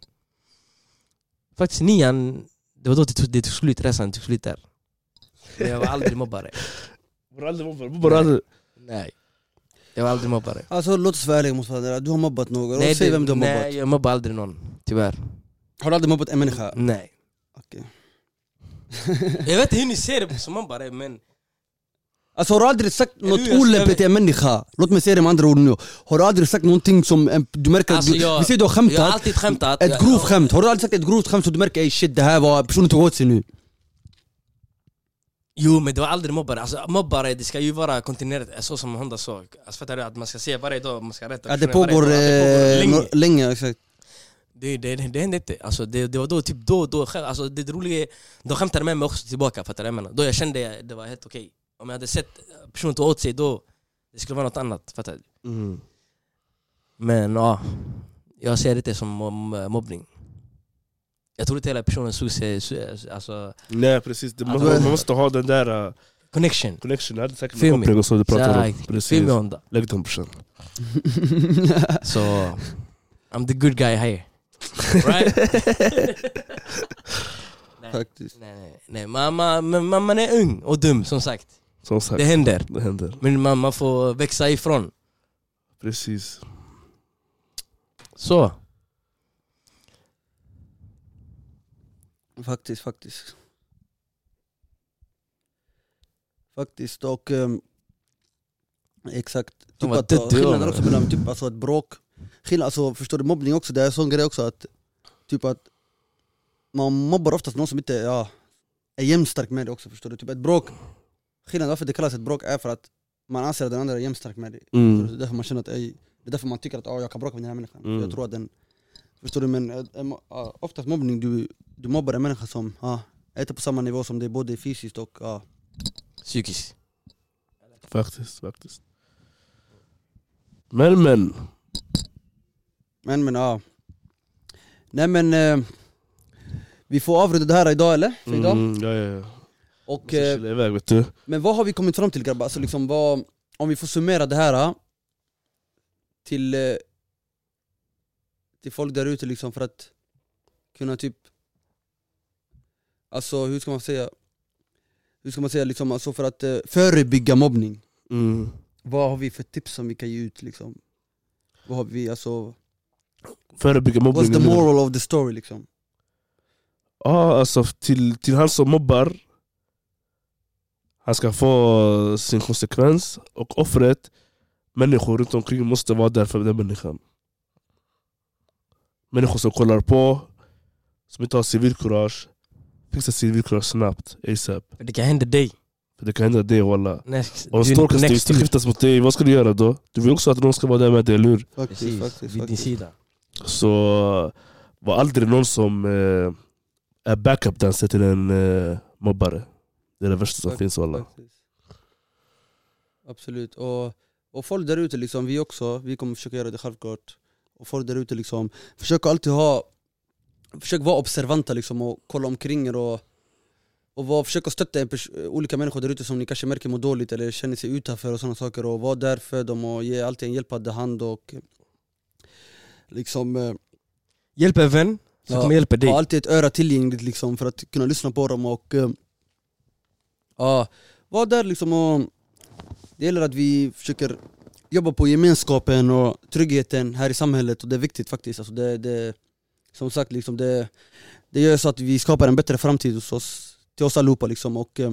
Faktiskt nian, det var då det tog, det tog slut, resan tog slut där. Men jag var aldrig mobbare. Var aldrig mobbare? Bara aldrig... Nej. Jag var aldrig mobbare. Alltså låt oss vara ärliga mot varandra, du har mobbat någon, Nej, säg det- vem du har nej, mobbat jag mobbar aldrig någon. Tyvärr. Har du aldrig mobbat en människa? Nej. Okej. Jag vet inte hur ni ser det som mobbare men... Alltså har du aldrig sagt något olämpligt till en människa? Låt mig säga det med andra ord nu Har du aldrig sagt någonting som en, du märker Alltså, att du, jag- Vi säger du har Jag har skämtat, alltid skämtat. ett grovt skämt, har du aldrig sagt ett grovt skämt så du märker shit det här var, personen tog åt sig nu? Jo men det var aldrig mobbare, alltså mobbare det ska ju vara kontinuerligt, så som Honda sa Alltså fattar du? Att man ska se varje dag, man ska rätta Ja, det pågår, dag. Det eh, länge. länge exakt det, det, det, hände inte, alltså det, det var då, typ då, då alltså det roliga är De skämtade med mig också tillbaka, fattar du? Då jag kände det var helt okej Om jag hade sett personen ta åt sig då, det skulle vara något annat, fattar du? Mm. Men ja, jag ser det inte som mob- mobbning Jag tror inte hela personen såg sig, så- alltså Nej precis, det, man, Alltså- man måste ha den där uh, connection connection, jag hade säkert en koppling och så du pratar om. Precis. Lägg den brorsan. Så, I'm the good guy here Right? nej, Faktiskt nej, nej, nej. Man, man, man- man är ung och dum som sagt Som sagt, Det händer. Det händer. Men man, man får växa ifrån. Precis. Så. Faktiskt, faktiskt. Faktiskt och ehm, Exakt, typ att, döda, skillnaden också mellan typ, alltså ett bråk. Skillnad, alltså förstår du mobbning också, det är en sån grej också att Typ att Man mobbar oftast någon som inte ja, är jämnstark med det också förstår du, typ ett bråk Skillnaden varför det kallas ett bråk är för att Man anser att den andra är jämnstark med dig Mm. Det är därför man känner att ej, Det är därför man tycker att oh, jag kan bråka med den här människan Mm. Jag tror att den Förstår du men eh, eh, uh, oftast mobbning, du, du mobbar en människa som uh, är inte på samma nivå som dig både fysiskt och ja Psykiskt Faktiskt, faktiskt. Men men, Men men ja Nej men eh, Vi får avrunda det här idag eller? För idag? mm, ja, ja, ja. Och, eh, iväg vet du. men vad har vi kommit fram till grabbar? Alltså liksom vad, om vi får summera det här eh, Till eh, Till folk där ute liksom för att Kunna typ Alltså hur ska man säga Hur ska man säga liksom, alltså för att förebygga mobbning Mm. Vad har vi för tips som vi kan ge ut liksom? Vad har vi, alltså, Förebygga mobbning. what's the moral of the story liksom? Ja, alltså till, till han som mobbar Han ska få sin konsekvens och offret Människor runt omkring måste vara där för den människan. Människor som kollar på Som inte har civilkurage Fixa civilkurage snabbt, ASAP Det kan hända dig. Det kan hända dig walla. Om stalkers skiftas mot dig, vad ska du göra då? Du vill också att någon ska vara där med dig, eller hur? Faktiskt, Precis, faktiskt, vid din faktiskt. sida. Så var aldrig någon som eh, är backup dancer till en eh, mobbare Det är det värsta som finns walla faktiskt. Absolut, och, och folk där ute liksom, vi också, vi kommer försöka göra det självklart. Och folk där ute liksom, försök alltid ha Försök vara observanta liksom och kolla omkring er och och var, försök att stötta olika människor där ute som ni kanske märker mår dåligt eller känner sig utanför och sådana saker och var där för dem och ge alltid en hjälpande hand och liksom eh, Hjälp en vän som Ja, kommer hjälpa dig. Ha alltid ett öra tillgängligt liksom för att kunna lyssna på dem och eh, ja, var där liksom och det gäller att vi försöker jobba på gemenskapen och tryggheten här i samhället och det är viktigt faktiskt. Alltså det, det, Som sagt liksom det, det gör så att vi skapar en bättre framtid hos oss, till oss allihopa liksom. Och eh,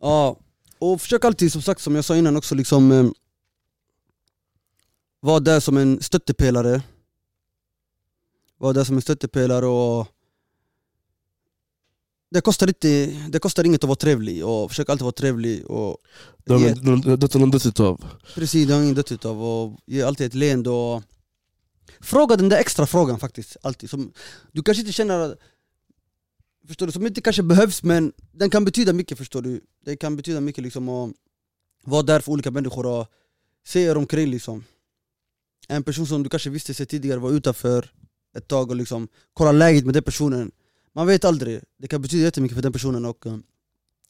Ja, och försök alltid som sagt som jag sa innan också liksom eh, Vara där som en stöttepelare. Vara där som en stöttepelare och det kostar, inte, det kostar inget att vara trevlig och försök alltid vara trevlig och Det har någon- dött utav. Precis, det har ingen dött utav och ge alltid ett leende och Fråga den där extra frågan faktiskt, alltid som, Du kanske inte känner Förstår du, som inte kanske behövs men den kan betyda mycket förstår du. Det kan betyda mycket liksom att vara där för olika människor och se er omkring liksom. En person som du kanske visste sig tidigare var utanför ett tag och liksom kolla läget med den personen Man vet aldrig, det kan betyda jättemycket för den personen och eh,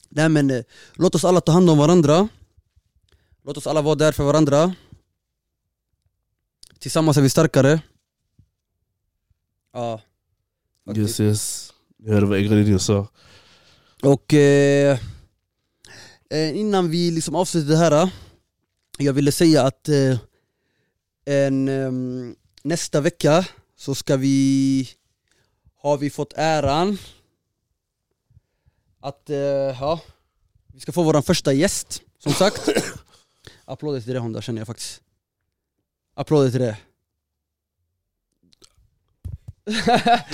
Nej men eh, låt oss alla ta hand om varandra Låt oss alla vara där för varandra Tillsammans är vi starkare Ja faktiskt. Yes yes. Jag hörde vad Egredin sa. Och eh, eh, innan vi liksom avslutar det här, eh, jag ville säga att eh, en, ehm, nästa vecka så ska vi, har vi fått äran att, eh, ja, vi ska få vår första gäst, som sagt. Applåder till det Honda känner jag faktiskt. Applåder till det.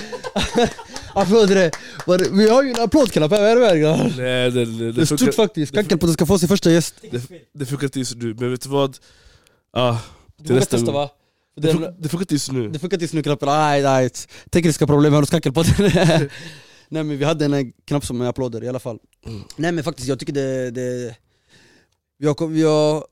Applåder till det. Var- Vi har ju en applådknapp här, vad är det med grabbar? Nej det, det, Det är det, stort funkar, faktiskt, Kackelpodden ska få sin första gäst det funkar inte just nu, men vet du vad? Ah, Det till funkar nästa testa va? Det, funkar, det funkar inte just nu. det funkar tills nu knappen, nej Tekniska problem här hos Kackelpodden Nej men vi hade en knapp som är applåder i alla fall. Mm. Nej men faktiskt jag tycker det, det vi, har, vi, har,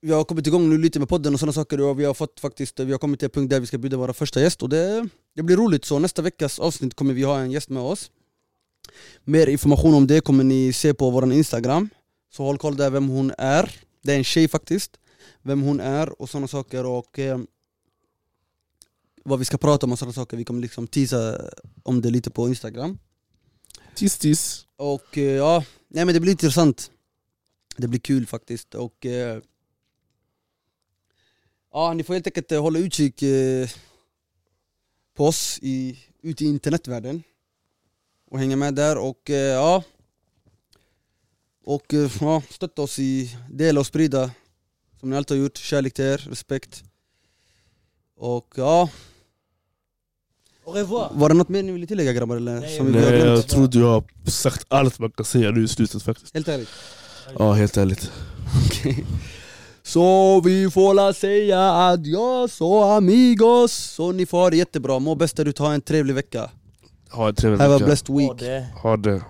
vi har kommit igång nu lite med podden och sådana saker och vi har fått faktiskt, vi har kommit till en punkt där vi ska bjuda våra första gäst och det, det blir roligt. Så nästa veckas avsnitt kommer vi ha en gäst med oss. Mer information om det kommer ni se på vår Instagram. Så håll koll där vem hon är. Det är en tjej faktiskt. Vem hon är och sådana saker och eh, Vad vi ska prata om och sådana saker, vi kommer liksom teasa om det lite på Instagram. Tis tis. och eh, ja, nej men det blir intressant. Det blir kul faktiskt. Och eh, Ja, ni får helt enkelt eh, hålla utkik på oss i, ute i internetvärlden. Och hänga med där. Och ja. Och ja, stötta oss i dela och sprida som ni alltid har gjort, kärlek till er, respekt. Och ja! Var det något mer ni ville tillägga grabbar eller? Nej, som Nej, jag tror du har sagt allt man kan säga nu i slutet faktiskt. Helt ärligt Ja, helt ärligt. Så vi får la säga adios och amigos Så ni får ha det jättebra, må bäst där ute, ha en trevlig vecka Ha en trevlig Have a vecka. blessed week Ha det. Ha det.